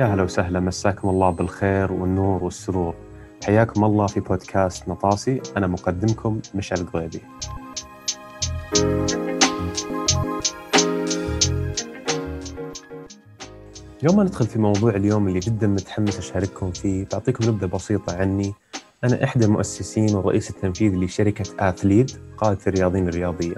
يا هلا وسهلا مساكم الله بالخير والنور والسرور. حياكم الله في بودكاست نطاسي أنا مقدمكم مشعل القضيبي يوم ما ندخل في موضوع اليوم اللي جدا متحمس أشارككم فيه بعطيكم نبذة بسيطة عني. أنا إحدى المؤسسين والرئيس التنفيذي لشركة آثليد قادة الرياضيين الرياضية.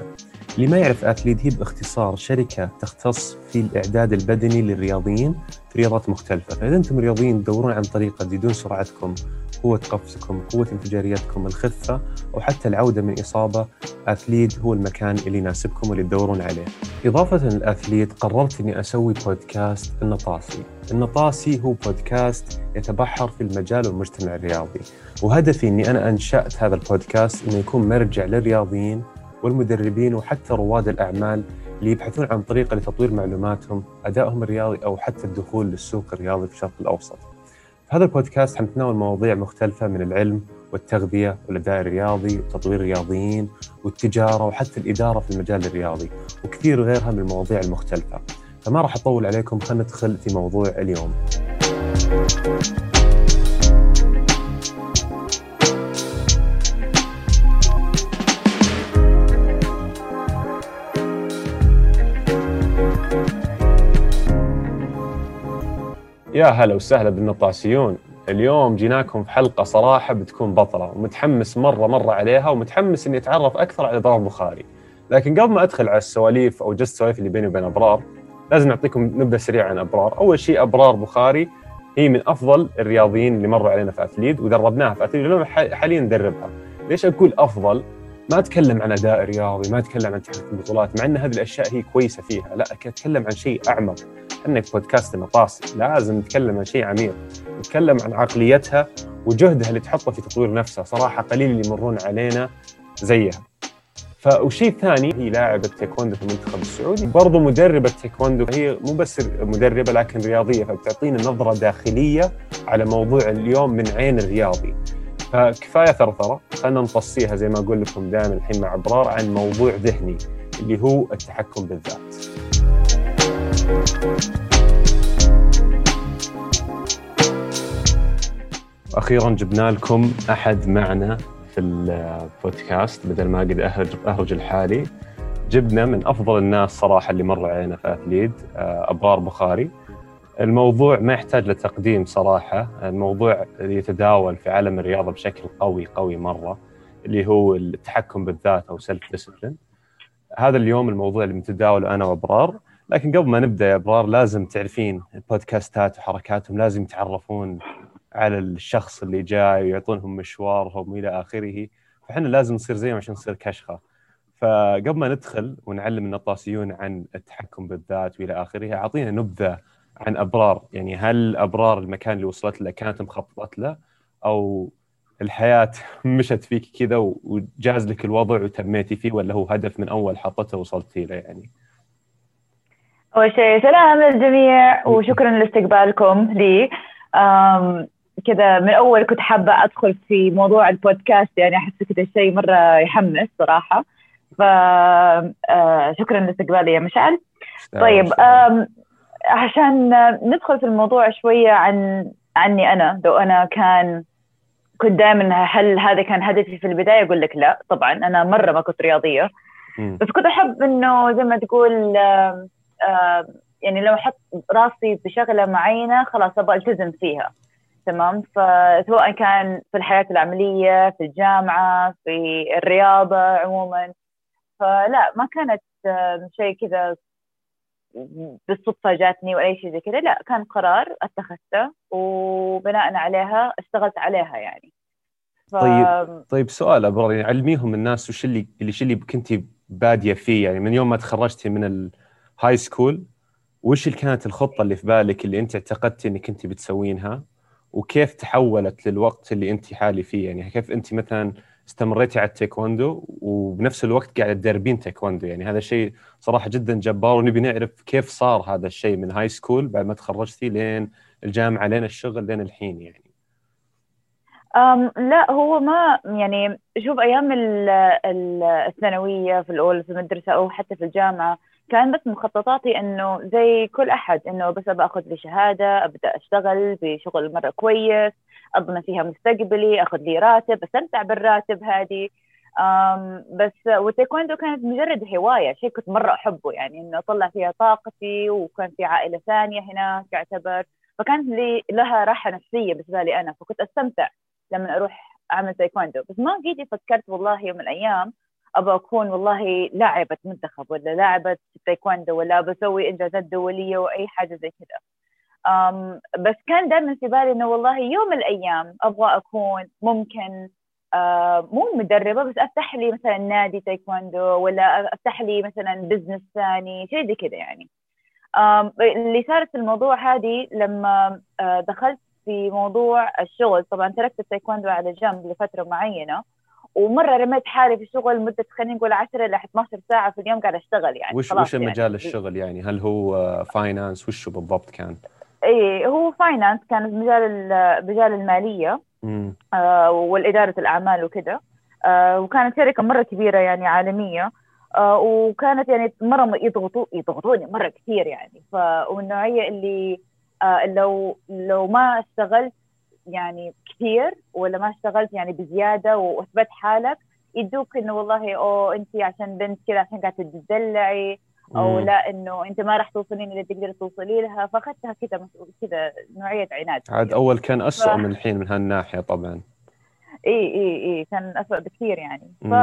اللي ما يعرف اثليت هي باختصار شركة تختص في الإعداد البدني للرياضيين في رياضات مختلفة، فإذا أنتم رياضيين تدورون عن طريقة تزيدون سرعتكم، قوة قفزكم، قوة انفجاريتكم، الخفة أو حتى العودة من إصابة، اثليت هو المكان اللي يناسبكم واللي تدورون عليه. إضافة للاثليت قررت إني أسوي بودكاست النطاسي. النطاسي هو بودكاست يتبحر في المجال والمجتمع الرياضي، وهدفي إني أنا أنشأت هذا البودكاست إنه يكون مرجع للرياضيين والمدربين وحتى رواد الأعمال اللي يبحثون عن طريقة لتطوير معلوماتهم أدائهم الرياضي أو حتى الدخول للسوق الرياضي في الشرق الأوسط. في هذا البودكاست حنتناول مواضيع مختلفة من العلم والتغذية والأداء الرياضي وتطوير الرياضيين والتجارة وحتى الإدارة في المجال الرياضي وكثير غيرها من المواضيع المختلفة. فما راح أطول عليكم خلينا ندخل في موضوع اليوم. يا هلا وسهلا بالنطاسيون. اليوم جيناكم في حلقة صراحة بتكون بطلة ومتحمس مرة مرة عليها ومتحمس إني أتعرف أكثر على إبرار بخاري. لكن قبل ما أدخل على السواليف أو جست السواليف اللي بيني وبين أبرار لازم نعطيكم نبذة سريعة عن أبرار. أول شيء أبرار بخاري هي من أفضل الرياضيين اللي مروا علينا في أثليد ودربناها في أثليد حاليا ندربها. ليش أقول أفضل؟ ما أتكلم عن أداء رياضي ما أتكلم عن تحقيق البطولات مع إن هذه الأشياء هي كويسة فيها لا أتكلم عن شيء أعمق. أنك بودكاست نطاسي لازم نتكلم عن شيء عميق نتكلم عن عقليتها وجهدها اللي تحطه في تطوير نفسها. صراحة قليل اللي يمرون علينا زيها. فالشيء الثاني هي لاعبة تايكوندو في المنتخب السعودي. برضو مدربة تايكوندو هي مو بس مدربة لكن رياضية فبتعطينا نظرة داخلية على موضوع اليوم من عين الرياضي. فكفاية ثرثرة خلينا نفصيها زي ما أقول لكم دائما الحين مع إبرار عن موضوع ذهني اللي هو التحكم بالذات. أخيرا جبنا لكم أحد معنا في البودكاست بدل ما قد اهرج اهرج لحالي جبنا من أفضل الناس صراحة اللي مروا علينا في اثليد آه، أبرار بخاري. الموضوع ما يحتاج لتقديم صراحة الموضوع يتداول في عالم الرياضة بشكل قوي قوي مرة اللي هو التحكم بالذات أو self discipline هذا اليوم الموضوع اللي متداوله أنا وأبرار. لكن قبل ما نبدأ يا أبرار لازم تعرفين البودكاستات وحركاتهم لازم يتعرفون على الشخص اللي جاي ويعطونهم مشوارهم إلى آخره. فإحنا لازم نصير زيهم عشان نصير كشخة. فقبل ما ندخل ونعلم النطاسيون عن التحكم بالذات وإلى آخره أعطينا نبذة عن أبرار. يعني هل أبرار المكان اللي وصلت له كانت مخططت له أو الحياة مشت فيك كذا وجاز لك الوضع وتميتي فيه ولا هو هدف من أول حطته وصلتي له يعني؟ اول شيء سلام للجميع وشكرا لاستقبالكم لي. كذا من أول كنت حابة أدخل في موضوع البودكاست يعني أحس كذا شيء مرة يحمس صراحة. ف آه، شكرا لاستقبالي يا مشعل. طيب عشان ندخل في الموضوع شوية عن عني أنا لو أنا كان كنت دائما هل هذا كان هدفي في البداية؟ أقول لك لا طبعا أنا مرة ما كنت رياضية. بس كنت أحب إنه زي ما تقول يعني لو أحط راسي بشغلة معينة خلاص أبغى ألتزم فيها تمام؟ فسواء كان في الحياة العملية في الجامعة في الرياضة عموما. فلا ما كانت شيء كذا بالصدفة جاتني ولا شيء زي كذا. لا كان قرار أتخذته وبناء عليها اشتغلت عليها يعني. ف... طيب طيب سؤال ابرار يعني علميهم الناس وش اللي اللي اللي كنتي بادية فيه؟ يعني من يوم ما تخرجتي من ال high school وش اللي كانت الخطة اللي في بالك اللي أنت اعتقدتي إنك أنت بتسوينها؟ وكيف تحولت للوقت اللي أنت حالي فيه؟ يعني كيف أنت مثلا استمريتي على التايكوندو وبنفس الوقت قاعدة تدربين تايكوندو؟ يعني هذا شيء صراحة جدا جبار ونبي نعرف كيف صار هذا الشيء من high school بعد ما تخرجتي لين الجامعة لين الشغل لين الحين يعني. أم لا هو ما يعني شوف أيام الثانوية في الأول في المدرسة أو حتى في الجامعة كان بس مخططاتي إنه زي كل أحد إنه بس أبى أخذ لي شهادة أبدأ أشتغل بشغل مرة كويس اضمن فيها مستقبلي أخذ لي راتب أستمتع بالراتب هذه. بس والتايكوندو كانت مجرد هواية شيء كنت مرة أحبه يعني إنه أطلع فيها طاقتي وكان في عائلة ثانية هناك يعتبر فكانت لي لها راحة نفسية بالنسبة لي أنا فكنت أستمتع لما أروح أعمل تايكوندو. بس ما جيتي فكرت والله يوم من الأيام أبى أكون والله لاعبة منتخب ولا لاعبة تايكوندو ولا بسوي إنجازات دولية وأي حاجة زي كذا. بس كان دائما في بالي إنه والله يوم من الأيام أبغى أكون ممكن آه مو مدربة بس أفتح لي مثلا نادي تايكوندو ولا أفتح لي مثلا business ثاني شيء زي كذا يعني. اللي صارت في الموضوع هذه لما دخلت في موضوع الشغل طبعا تركت التايكوندو على جنب لفترة معينة. ومرة رميت حالي في الشغل مده خلينا نقول 10 ل 12 ساعة في اليوم قاعدة أشتغل يعني وش وش يعني. مجال الشغل يعني؟ هل هو finance وش بالضبط كان؟ اي هو finance كان مجال مجال المالية آه والإدارة الأعمال وكذا آه وكانت شركة مرة كبيرة يعني عالمية. آه وكانت يعني مرة يضغطوا يضغطوني مرة كثير يعني. ف والنوعية اللي آه لو لو ما اشتغلت يعني كثير ولا ما اشتغلت يعني بزيادة وأثبت حالك يدوك إنه والله أوه انت عشان بنت كذا عشان قاعدة تدلعي أو مم. لا إنه أنت ما راح توصلين اللي تقدر توصلي لها فأخذتها كذا كذا نوعية عناد. عاد أول كان اسوء ف... من الحين من هالناحية طبعا. إي إي إي كان اسوء بكثير يعني. ف...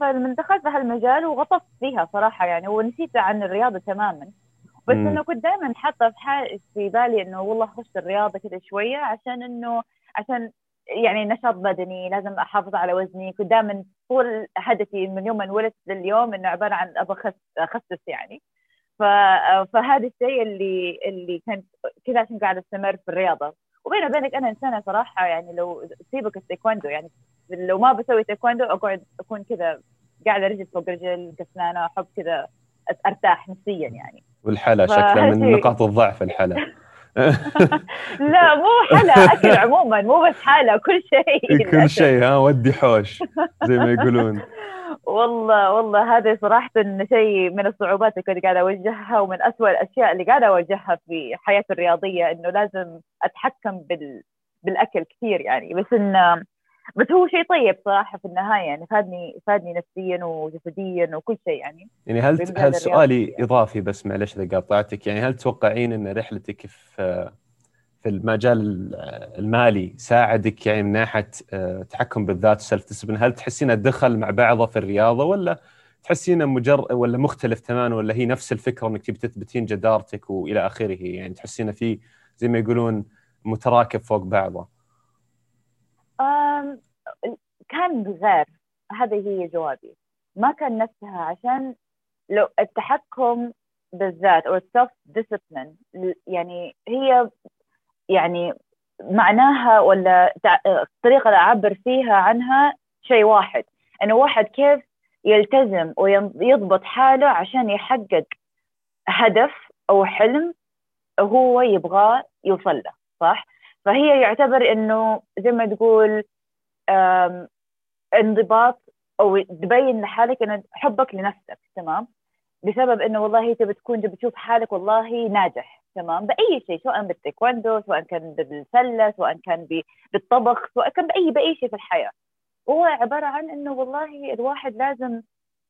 فمن دخلت في هالمجال وغطست فيها صراحة يعني ونسيت عن الرياضة تماما. بس انه كنت دائما حاطة في حال في بالي إنه والله اخش الرياضة كذا شوية عشان إنه عشان يعني نشاط بدني لازم أحافظ على وزني. كنت دائما طول هدفي من يوم ما انولدت لليوم إنه عبارة عن أبغى أخسس يعني. ف... فهذا الشيء اللي اللي كنت كذا عشان قاعدة أستمر في الرياضة. وبيني وبينك أنا إنسانة صراحة يعني لو سيبك التايكوندو يعني لو ما بسوي تايكوندو أقعد أكون كذا قاعدة رجل فوق رجل كسلانه احب كذا أرتاح نفسيا يعني. والحلا شكلها من نقاط الضعف الحلا. لا مو حلا أكل عموما مو بس حلا كل شيء. كل شيء ها ودي حوش زي ما يقولون. والله والله هذا صراحة شيء من الصعوبات اللي كنت قاعدة أواجهها ومن أسوأ الأشياء اللي قاعدة أواجهها في حياتي الرياضية إنه لازم أتحكم بال... بالأكل كثير يعني. بس إنه بس هو شيء طيب صراحة في النهاية يعني فادني فادني نفسيا وجسديا وكل شيء يعني. يعني هل هل سؤالي يعني. إضافي بس معلش إذا قاطعتك يعني هل تتوقعين إن رحلتك في في المجال المالي ساعدك يعني من ناحية آه، تحكم بالذات self-discipline هل تحسينها دخل مع بعضه في الرياضة ولا تحسينه مجرد ولا مختلف تماما ولا هي نفس الفكرة إنك تبي تثبتين جدارتك وإلى آخره؟ يعني تحسينه في زي ما يقولون متراكب فوق بعضه. كان غير هذه هي جوابي. ما كان نفسها عشان لو التحكم بالذات أو ال self-discipline يعني هي يعني معناها ولا الطريقة اللي أعبر فيها عنها شيء واحد. إنه واحد كيف يلتزم ويضبط حاله عشان يحقق هدف أو حلم هو يبغاه يوصل له صح؟ فهي يعتبر إنه زي ما تقول انضباط أو تبين لحالك إن حبك لنفسك تمام؟ بسبب إنه والله تبي تكون تبي تشوف حالك والله ناجح تمام؟ بأي شيء سواء بالتايكوندو سواء كان بالسله سواء كان بالطبخ سواء كان بأي بأي شيء في الحياة. هو عبارة عن إنه والله الواحد لازم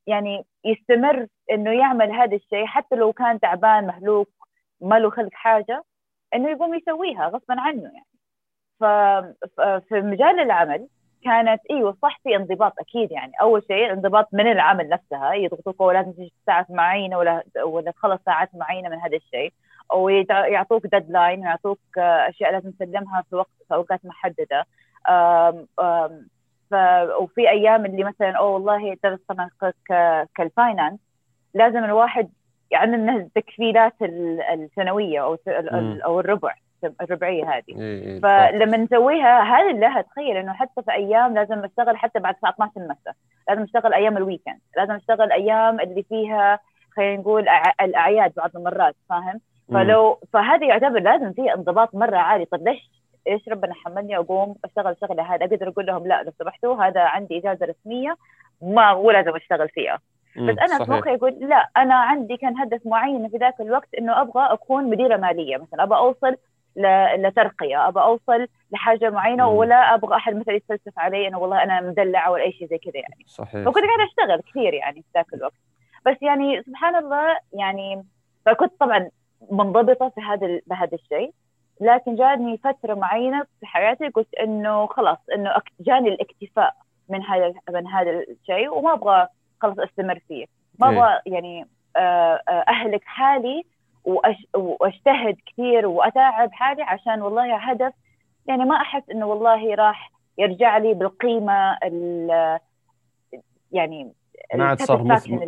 يعني يستمر إنه يعمل هذا الشيء حتى لو كان تعبان مهلوك ما له خلق حاجة. إنه يقوم يسويها غصبا عنه يعني. ففي مجال العمل كانت أيوه صح في انضباط أكيد يعني. أول شيء انضباط من العمل نفسها يضغطوك ولازم تجي ساعات معينة ولا ولا تخلص ساعات معينة من هذا الشيء. أو يعطوك deadline ويعطوك أشياء لازم تسلمها في وقت في أوقات محددة. آم آم ف وفي أيام اللي مثلا أوه والله ترى ك ال finance لازم الواحد يعني التقفيلات السنوية أو أو الربع الربعية هذه. إيه إيه فلما نسويها هذه لها تخيل إنه حتى في أيام لازم أشتغل حتى بعد الساعة 12 المساء. لازم أشتغل أيام ال weekend لازم أشتغل أيام اللي فيها خلينا نقول الأعياد بعض المرات فاهم؟ فلو فهذا يعتبر لازم فيه انضباط مرة عالي. طيب ليش إيش ربنا حملني أقوم أشتغل الشغله هذا أقدر أقول لهم لا لو سمحتوا هذا عندي إجازة رسمية ما مو لازم أشتغل فيها. بس أنا في مخي أقول لا أنا عندي كان هدف معين في ذاك الوقت إنه أبغى أكون مديرة مالية مثلا أبغى أوصل لترقية أبغى أوصل لحاجة معينة مم. ولا أبغى أحد مثلا يتفلسف علي إنه والله أنا مدلعة ولا أي شيء زي كذا يعني. صحيح فكنت قاعدة أشتغل كثير يعني في ذاك الوقت. بس يعني سبحان الله يعني فكنت طبعا منضبطة في هذا بهذا الشيء لكن جاني فترة معينة في حياتي قلت إنه خلاص إنه جاني الاكتفاء من هذا من هذا الشيء وما أبغى خلاص استمر فيه ما. أبغى يعني آه، آه، أهلك حالي وأجتهد كثير وأتعب حالي عشان والله هدف. يعني ما أحس إنه والله راح يرجع لي بالقيمة يعني ما عاد صار مثمر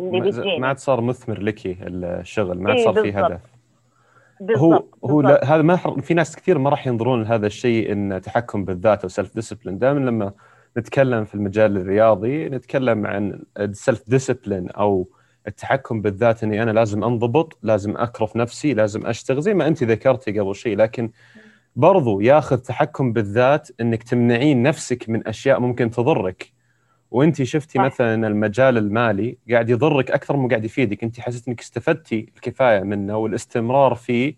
ما عاد صار مثمر لك الشغل ما عاد إيه صار في هدف. هو هو هذا ما في ناس كثير ما راح ينظرون لهذا الشيء إن تحكم بالذات أو self-discipline دائما لما نتكلم في المجال الرياضي نتكلم عن ال self-discipline أو التحكم بالذات إني أنا لازم أنضبط لازم أكرف نفسي لازم أشتغل زي ما أنت ذكرتي قبل شيء لكن برضو ياخذ تحكم بالذات إنك تمنعين نفسك من أشياء ممكن تضرك. وأنت شفتي مثلا المجال المالي قاعد يضرك أكثر من قاعد يفيدك. أنت حسيت إنك استفدتي الكفاية منه والاستمرار فيه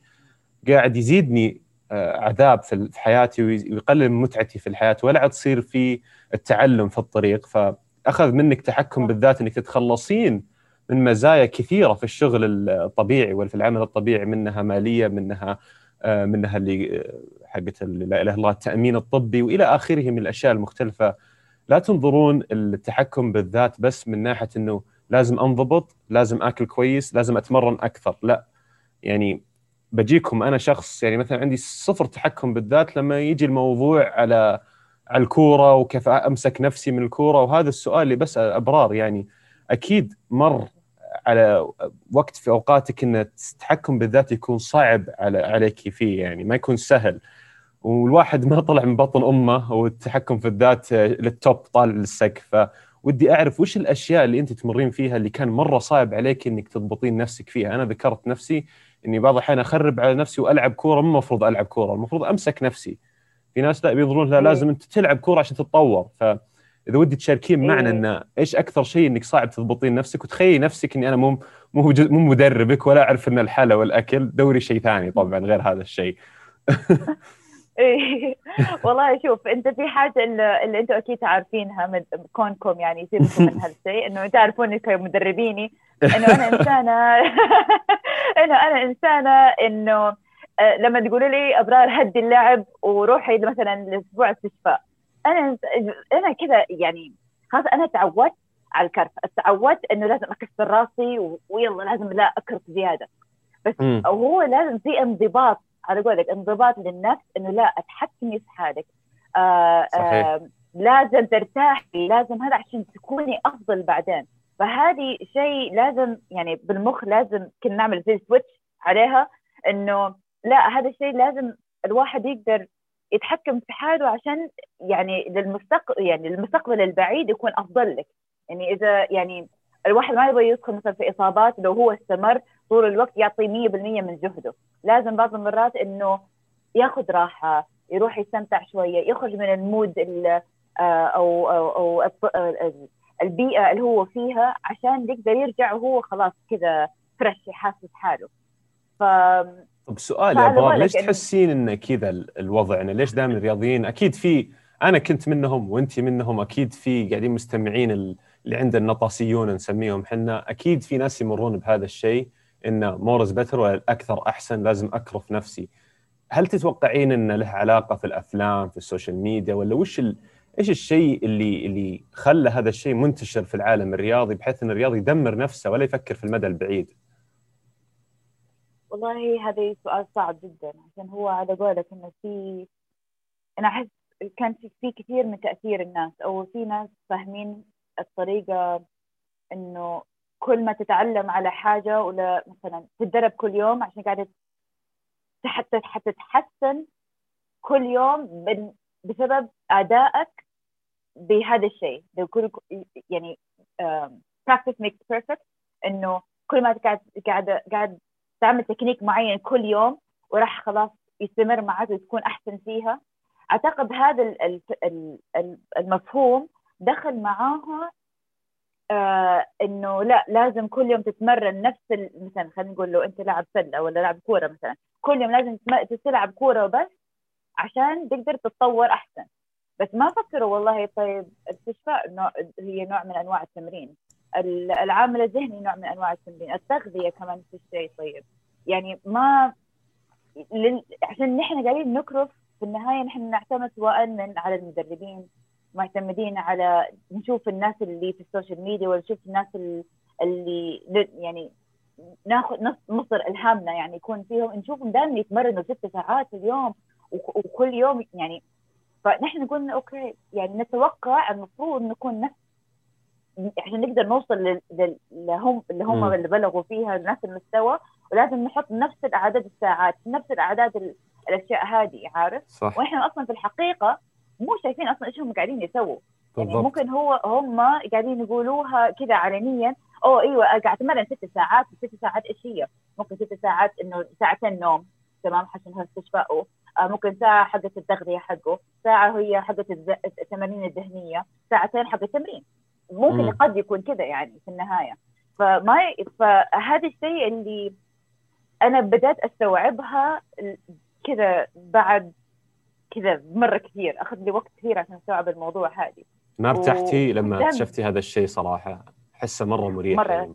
قاعد يزيدني آه، عذاب في حياتي ويقلل متعتي في الحياة. ولا عاد تصير في التعلم في الطريق فأخذ منك تحكم بالذات إنك تتخلصين من مزايا كثيرة في الشغل الطبيعي وفي العمل الطبيعي منها مالية منها آه، منها اللي آه، حقت لا إله إلا الله التأمين الطبي وإلى آخره من الأشياء المختلفة. لا تنظرون التحكم بالذات بس من ناحية إنه لازم أنضبط لازم آكل كويس لازم أتمرن أكثر لا. يعني بجيكم أنا شخص يعني مثلا عندي صفر تحكم بالذات لما يجي الموضوع على على الكورة وكيف أمسك نفسي من الكورة وهذا السؤال اللي بس أبرار يعني. أكيد مر على وقت في أوقاتك إن التحكم بالذات يكون صعب على عليك فيه يعني ما يكون سهل. والواحد ما طلع من بطن أمه والتحكم في الذات للتوب طالع للسقف فودي أعرف وش الأشياء اللي أنت تمرين فيها اللي كان مرة صعب عليك إنك تضبطين نفسك فيها؟ أنا ذكرت نفسي إني بعض الأحيان أخرب على نفسي وألعب كورة مو المفروض ألعب كورة المفروض أمسك نفسي. في ناس لا بينظرون لا لازم أنت تلعب كورة عشان تتطور. ف اذا ودي تشاركين معنا إن إيش أكثر شيء إنك صعب تضبطين نفسك؟ وتخيلي نفسك إني أنا مو مو مو مدربك ولا أعرف إن الحلا والأكل دوري شيء ثاني طبعا غير هذا الشيء. إيه. والله شوف أنت في حاجة اللي أنتم أكيد عارفينها من كونكم يعني سيبكم من هالشيء إنه تعرفوني كمدربيني إنه أنا إنسانة. إنه أنا إنسانة إنه لما تقولوا لي أبرار هدي اللعب وروحي مثلا لأسبوع استشفاء أنا أنا كذا يعني خلاص أنا تعودت على الكرف. تعودت إنه لازم اكسر راسي ويلا لازم لا أكرف زيادة. بس م. هو لازم في انضباط على قولك انضباط للنفس إنه لا اتحكمي في حالك. آه صحيح. آه لازم ترتاحي لازم هذا عشان تكوني أفضل بعدين. فهذه شيء لازم يعني بالمخ لازم كنا نعمل زي سويتش عليها إنه لا هذا الشيء لازم الواحد يقدر يتحكم في حاله عشان يعني للمستقبل يعني للمستقبل البعيد يكون أفضل لك. يعني إذا يعني الواحد ما يبغى يدخل مثلا في إصابات لو هو استمر طول الوقت يعطي 100% من جهده. لازم بعض المرات إنه ياخذ راحة يروح يستمتع شوية يخرج من ال mood آه، أو أو أو البيئة اللي هو فيها عشان يقدر يرجع وهو خلاص كذا fresh يحاسس حاله. ف طب سؤال يا إبراهيم ليش تحسين إن كذا الوضع؟ يعني ليش دائما الرياضيين أكيد في أنا كنت منهم وانت منهم أكيد في قاعدين مستمعين اللي عند النطاسيون نسميهم حنا أكيد في ناس يمرون بهذا الشيء إنه more is better ولا أكثر أحسن لازم أكرف نفسي. هل تتوقعين إنه له علاقة في الأفلام في ال social media ولا وش ال... إيش الشيء اللي اللي خلى هذا الشيء منتشر في العالم الرياضي بحيث إن الرياضي يدمر نفسه ولا يفكر في المدى البعيد؟ والله هذا سؤال صعب جدا عشان هو على قولك إنه في أنا أحس كان في, كثير من تأثير الناس أو في ناس فاهمين الطريقة إنه كل ما تتعلم على حاجة ولا مثلا تتدرب كل يوم عشان قاعدة حتى حتى تتحسن كل يوم بسبب أدائك بهذا الشيء. يعني practice makes perfect إنه كل ما قاعد قاعد قاعد تعمل تكنيك معين كل يوم وراح خلاص يستمر معك وتكون أحسن فيها. أعتقد هذا المفهوم دخل معاها آه إنه لا لازم كل يوم تتمرن نفس مثلا خلينا نقول له أنت لاعب سلة ولا لاعب كورة مثلا كل يوم لازم تلعب كورة وبس عشان تقدر تتطور أحسن. بس ما فكروا والله طيب الاستشفاء هي نوع من أنواع التمرين؟ العامل الذهني نوع من أنواع التمرين التغذية كمان نفس الشيء طيب. يعني ما لل... عشان نحن قاعدين نكرف في النهاية نحن نعتمد سواء من على المدربين معتمدين على نشوف الناس اللي في ال social media ولا نشوف الناس اللي يعني ناخذ مصدر إلهامنا يعني يكون فيهم. نشوفهم دائما يتمرنوا ست ساعات في اليوم وكل يوم يعني. فنحن قلنا okay يعني نتوقع المفروض نكون نفس عشان نقدر نوصل لهم اللي هم اللي بلغوا فيها نفس المستوى ولازم نحط نفس الأعداد الساعات نفس الأعداد الأشياء هذه عارف؟ صح. وإحنا أصلا في الحقيقة مو شايفين أصلا إيش هم قاعدين يسووا. يعني ممكن هو هم قاعدين يقولوها كذا علنيا أوه إيوه قاعد أتمرن ست ساعات ست ساعات إيش هي؟ ممكن ست ساعات إنه ساعتين نوم تمام عشان استشفائه آه ممكن ساعة حقت التغذية حقه ساعة هي حقت التمارين الذهنية ساعتين حق التمرين. ممكن م. قد يكون كذا يعني في النهاية. فما فهذا الشيء اللي أنا بدأت أستوعبها كذا بعد كذا مرة كثير. أخذ لي وقت كثير عشان أستوعب الموضوع هذه. ما ارتحتي لما اكتشفتي هذا الشيء صراحة؟ حسه مرة مريح مرة يعني.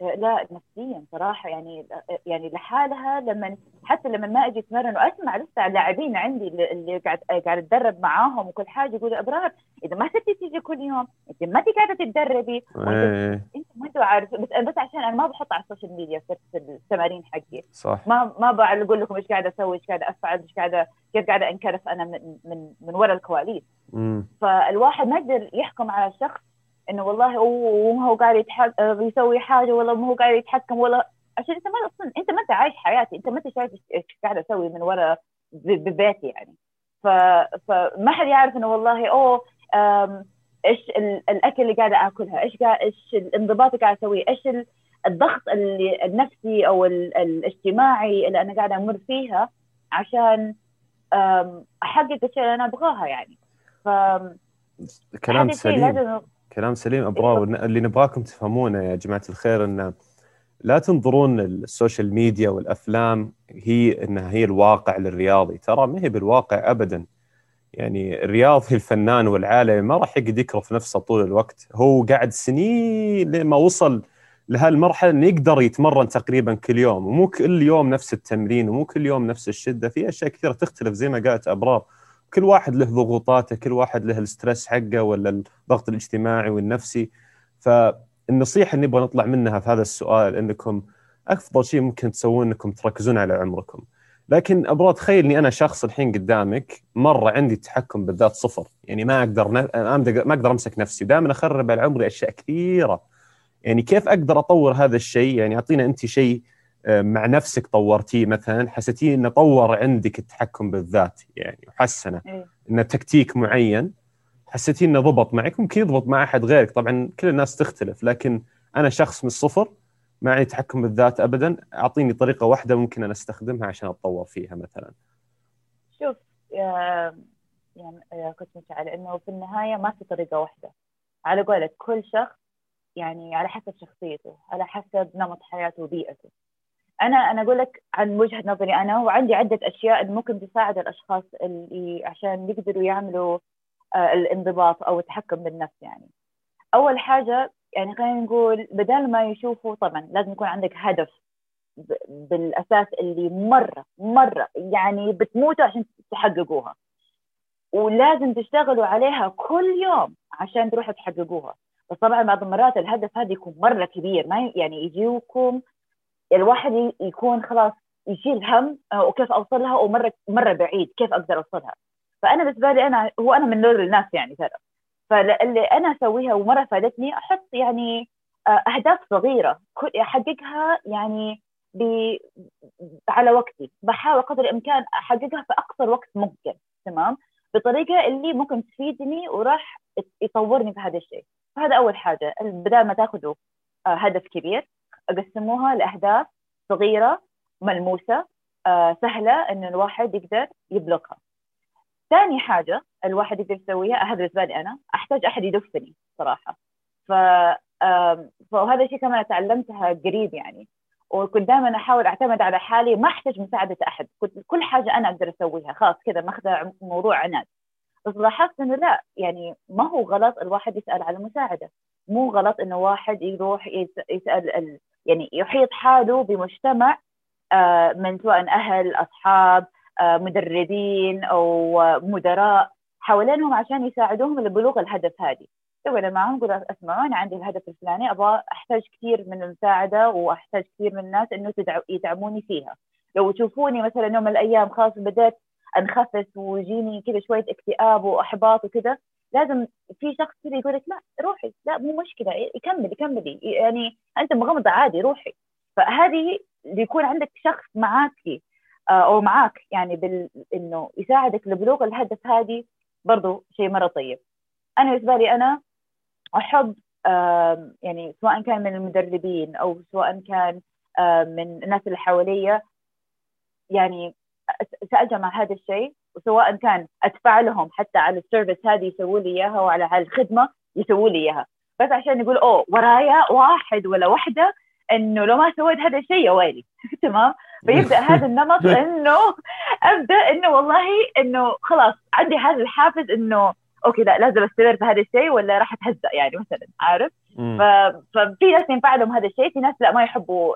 لا نفسيا صراحة يعني يعني لحالها لما حتى لما ما أجي أتمرن وأسمع لسه اللاعبين عندي اللي قاعد قاعد أتدرب معاهم وكل حاجة يقولوا أبرار إذا ما ستي تيجي كل يوم انت ما انت قاعدة تتدربي إيه. انت ما انت عارف بس بس عشان أنا ما بحط على ال social media في التمارين حقي. صح. ما ما بقول لكم إيش قاعدة أسوي إيش قاعدة أفعل إيش قاعدة كيف قاعدة أنكرف أنا من من من ورا الكواليس. فالواحد ما يقدر يحكم على شخص إنه والله هو هو قاعد يتحكم يسوي حاجة ولا ما هو قاعد يتحكم ولا عشان أنت ما أصلا أنت ما أنت عايش حياتي أنت ما أنت شايف إيش قاعد أسوي من ورا ببيتي يعني. ف... فما حد يعرف إنه والله أوه إيش الأكل اللي قاعدة آكلها إيش قاعد إيش الانضباط اللي قاعد أسويه إيش الضغط اللي النفسي أو الاجتماعي اللي أنا قاعدة أمر فيها عشان أحقق الشيء اللي أنا أبغاها يعني. ف كلام سليم. كلام سليم. ابرار اللي نبغاكم تفهمونه يا جماعة الخير انه لا تنظرون ال social media والأفلام هي إنها هي الواقع للرياضي. ترى ما هي بالواقع ابدا. يعني الرياضي الفنان والعالمي ما راح يقعد يكرف نفسه طول الوقت. هو قاعد سنين لما وصل لهالمرحلة إنه يقدر يتمرن تقريبا كل يوم. ومو كل يوم نفس التمرين ومو كل يوم نفس الشدة. في أشياء كثيرة تختلف زي ما قالت أبرار. كل واحد له ضغوطاته كل واحد له ال stress حقه ولا الضغط الاجتماعي والنفسي. فالنصيحة اللي نبغى نطلع منها في هذا السؤال إنكم أفضل شيء ممكن تسوون إنكم تركزون على عمركم. لكن أبغى تخيل إني أنا شخص الحين قدامك مرة عندي تحكم بالذات صفر. يعني ما أقدر ما أقدر أمسك نفسي. ودائما أخرب على عمري أشياء كثيرة. يعني كيف أقدر أطور هذا الشيء؟ يعني أعطينا أنت شيء مع نفسك طورتيه مثلا حسيتيه إنه طور عندك التحكم بالذات يعني وحسنه. إيه. إنه تكتيك معين حسيتيه إنه ضبط معك. ممكن يضبط مع أحد غيرك. طبعا كل الناس تختلف لكن أنا شخص من الصفر ما عندي تحكم بالذات ابدا. أعطيني طريقة واحدة ممكن أنا أستخدمها عشان أتطور فيها مثلا. شوف يعني كنت مشعل إنه في النهاية ما في طريقة واحدة. على قولك كل شخص يعني على حسب شخصيته على حسب نمط حياته وبيئته. أنا أنا أقول لك عن وجهة نظري أنا وعندي عدة أشياء اللي ممكن تساعد الأشخاص اللي عشان يقدروا يعملوا آه، الانضباط أو التحكم بالنفس يعني. أول حاجة يعني خلينا نقول بدل ما يشوفوا طبعا لازم يكون عندك هدف بالأساس اللي مرة مرة يعني بتموتوا عشان تحققوها. ولازم تشتغلوا عليها كل يوم عشان تروحوا تحققوها. بس طبعا بعض المرات الهدف هذا يكون مرة كبير ما يعني يجيكم الواحد يكون خلاص يشيل هم آه، وكيف أوصلها ومرة مرة بعيد كيف أقدر أوصلها. فأنا بالنسبة لي أنا هو أنا من نور الناس يعني ترى. فاللي أنا أسويها ومرة فادتني أحط يعني آه، أهداف صغيرة أحققها يعني ب... على وقتي. بحاول قدر الإمكان أحققها في اقصر وقت ممكن تمام؟ بطريقة اللي ممكن تفيدني وراح يطورني في هذا الشيء. فهذا أول حاجة بدل ما تاخذوا آه، هدف كبير. اقسموها لأهداف صغيرة ملموسة آه سهلة إن الواحد يقدر يبلغها. ثاني حاجة الواحد يقدر يسويها هذا بالنسبة لي أنا أحتاج أحد يدفني صراحة. ف فهذا الشيء كمان تعلمتها قريب يعني. وكنت دائما أحاول أعتمد على حالي ما أحتاج مساعدة أحد. كنت كل حاجة أنا أقدر أسويها خلاص كذا ماخذه موضوع عناد. بس لاحظت إنه لا يعني ما هو غلط الواحد يسأل على مساعده مو غلط إنه واحد يروح يسأل يعني يحيط حاله بمجتمع آه، من سواء أهل أصحاب آه، مدربين أو مدراء حوالينهم عشان يساعدوهم لبلوغ الهدف هذه. سوينا معهم قلت اسمعوا أنا عندي الهدف الفلاني أبغى أحتاج كثير من المساعدة وأحتاج كثير من الناس إنه يدعموني فيها. لو تشوفوني مثلا يوم من الأيام خلاص بديت أنخفس ويجيني كذا شوية اكتئاب وأحباط وكذا لازم في شخص كذا يقول لك لا روحي لا مو مشكلة كملي كملي يعني أنت مغمضة عادي روحي. فهذه يكون عندك شخص معاك آه، أو معاك يعني بال إنه يساعدك لبلوغ الهدف هذه برضو شيء مرة طيب. أنا بالنسبة لي أنا أحب يعني سواء كان من المدربين أو سواء كان من الناس اللي حواليا يعني ساجمع هذا الشيء. وسواء كان أدفع لهم حتى على ال service هذه يسووا لي إياها وعلى الخدمة يسووا لي إياها. بس عشان يقول أوه ورايا واحد ولا واحدة إنه لو ما سويت هذا الشيء يا ويلي. تمام؟ فيبدأ هذا النمط إنه أبدأ إنه والله إنه خلاص عندي هذا الحافز إنه okay لا لازم أستمر في هذا الشيء ولا راح أتهزأ يعني مثلا عارف؟ ف... ففي ناس ينفع لهم هذا الشيء في ناس لا ما يحبوا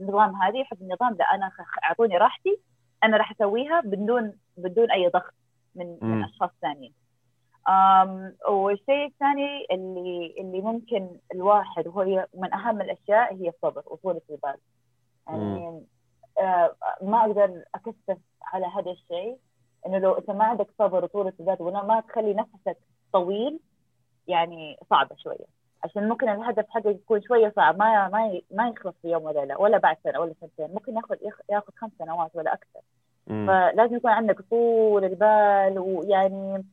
النظام هذا يحب النظام لا أنا أعطوني راحتي أنا راح أسويها بدون بدون أي ضغط من من أشخاص ثانيين. والشيء الثاني اللي اللي ممكن الواحد وهي من أهم الأشياء هي الصبر وطولة البال يعني آه ما أقدر أكثف على هذا الشيء إنه لو أنت ما عندك صبر وطولة البال وما تخلي نفسك طويل يعني صعبة شوية. عشان ممكن الهدف حقك يكون شوية صعب ما ما ما يخلص في يوم وليلة ولا بعد سنة ولا سنتين ممكن ياخذ ياخذ خمس سنوات ولا أكثر. مم. فلازم يكون عندك طول البال ويعني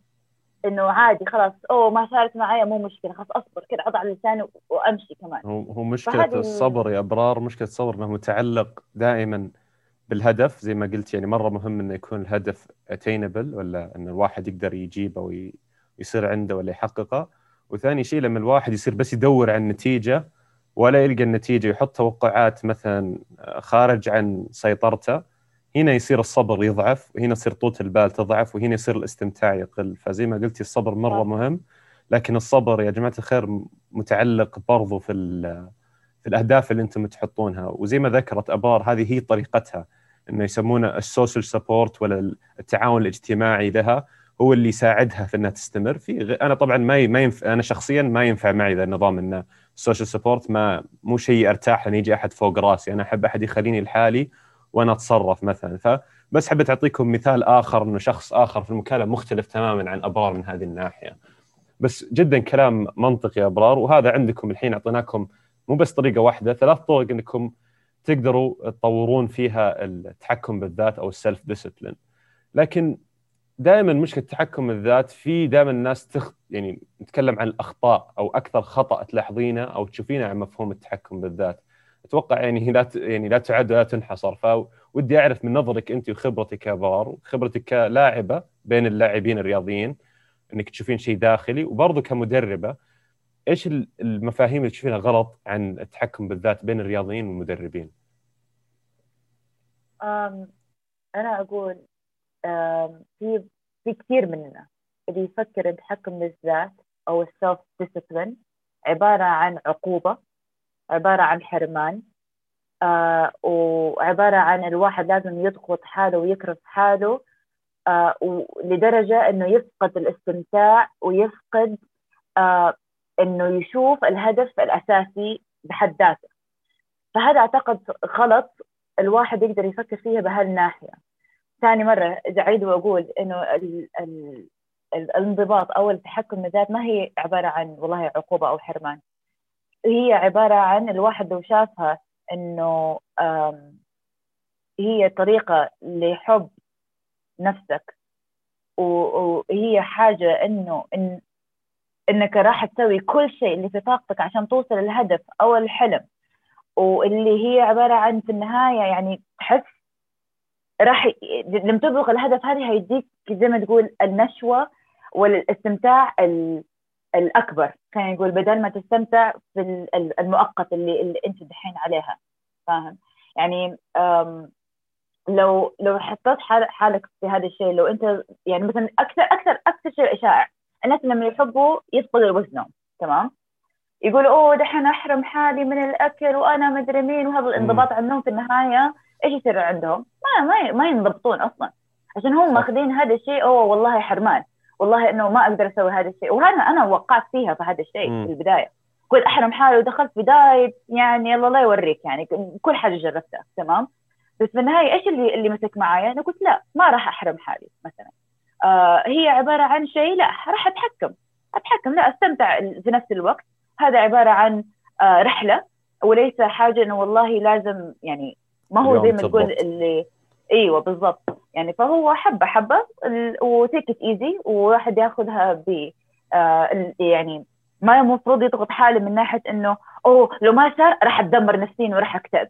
إنه عادي خلاص. أوه ما صارت معايا مو مشكلة خلاص أصبر كذا أضع لساني وأمشي كمان. هو هو مشكلة الصبر يا أبرار مشكلة الصبر إنه متعلق دائما بالهدف زي ما قلت يعني مرة مهم إنه يكون الهدف اتينبل ولا إن الواحد يقدر يجيبه ويصير عنده ولا يحققه. وثاني شيء لما الواحد يصير بس يدور عن النتيجه ولا يلقى النتيجة يحط توقعات مثلا خارج عن سيطرته هنا يصير الصبر يضعف وهنا يصير طولة البال تضعف وهنا يصير الاستمتاع يقل. فزي ما قلتي الصبر مرة مهم لكن الصبر يا جماعة الخير متعلق برضو في في الأهداف اللي أنتم تحطونها. وزي ما ذكرت أبرار هذه هي طريقتها إنه يسمونه ال social support ولا التعاون الاجتماعي لها هو اللي يساعدها في إنها تستمر. في أنا طبعا ما ما ينفع أنا شخصيا ما ينفع معي ذا النظام إنه ال social support ما مو شيء أرتاح ان يجي أحد فوق راسي. أنا أحب أحد يخليني لحالي وأنا اتصرف مثلا. فبس حبيت أعطيكم مثال آخر إنه شخص آخر في المكالمة مختلف تماما عن أبرار من هذه الناحية. بس جدا كلام منطقي أبرار وهذا عندكم الحين أعطيناكم مو بس طريقة واحدة ثلاث طرق إنكم تقدروا تطورون فيها التحكم بالذات أو ال self-discipline لكن دائما مشكلة التحكم بالذات في دائما الناس تخ يعني نتكلم عن الأخطاء أو أكثر خطأ تلاحظينه أو تشوفينه عن مفهوم التحكم بالذات. أتوقع يعني لا يعني لا تعد ولا تنحصر فودي أعرف من نظرك أنت وخبرتك كبار وخبرتك كلاعبة بين اللاعبين الرياضيين إنك تشوفين شيء داخلي وبرضه كمدربة إيش المفاهيم اللي تشوفينها غلط عن التحكم بالذات بين الرياضيين والمدربين؟ أنا أقول في في كثير مننا اللي يفكر التحكم بالذات أو ال self discipline عبارة عن عقوبة عبارة عن حرمان آه وعبارة عن الواحد لازم يضغط حاله ويكرف حاله آه لدرجه إنه يفقد الاستمتاع ويفقد آه إنه يشوف الهدف الأساسي بحد ذاته. فهذا أعتقد غلط الواحد يقدر يفكر فيها بهالناحية. ثاني أعيد وأقول إنه ال ال الانضباط أو التحكم بالذات ما هي عبارة عن والله عقوبة أو حرمان. هي عبارة عن الواحد لو شافها إنه هي طريقة لحب نفسك. وهي حاجة إنه إن إنك راح تسوي كل شيء اللي في طاقتك عشان توصل للهدف أو الحلم. واللي هي عبارة عن في النهاية يعني تحس راح لما تبلغ الهدف هذه هيديك زي ما تقول النشوة والإستمتاع الأكبر خلينا نقول بدل ما تستمتع في المؤقت اللي, اللي أنت دحين عليها. فاهم؟ يعني لو لو حطيت حالك في هذا الشيء لو أنت يعني مثلا أكثر أكثر أكثر شيء شائع الناس لما يحبوا يفقدوا وزنهم تمام؟ يقولوا أوه دحين أحرم حالي من الأكل وأنا مدري مين وهذا الانضباط عنهم في النهاية إيش يصير عندهم؟ ما ما ما ينضبطون أصلا. عشان هم ماخذين هذا الشيء أوه والله حرمان. والله إنه ما أقدر أسوي هذا الشيء. وأنا أنا وقعت فيها في هذا الشيء في البداية. كنت أحرم حالي ودخلت في دايت يعني الله لا يوريك يعني. كل حاجة جربتها تمام؟ بس في النهاية إيش اللي اللي مسك معايا؟ أنا قلت لا ما راح أحرم حالي مثلا. آه هي عبارة عن شيء لا راح أتحكم. أتحكم لا أستمتع في نفس الوقت. هذا عبارة عن آه رحلة. وليس حاجة إنه والله لازم يعني ما هو زي ما تقول اللي إيوه بالضبط. يعني فهو حبة حبة وتيك إت إيزي وواحد ياخذها ب آه يعني ما المفروض يضغط حاله من ناحية إنه أوه لو ما صار راح أتدمر نفسيا وراح أكتئب.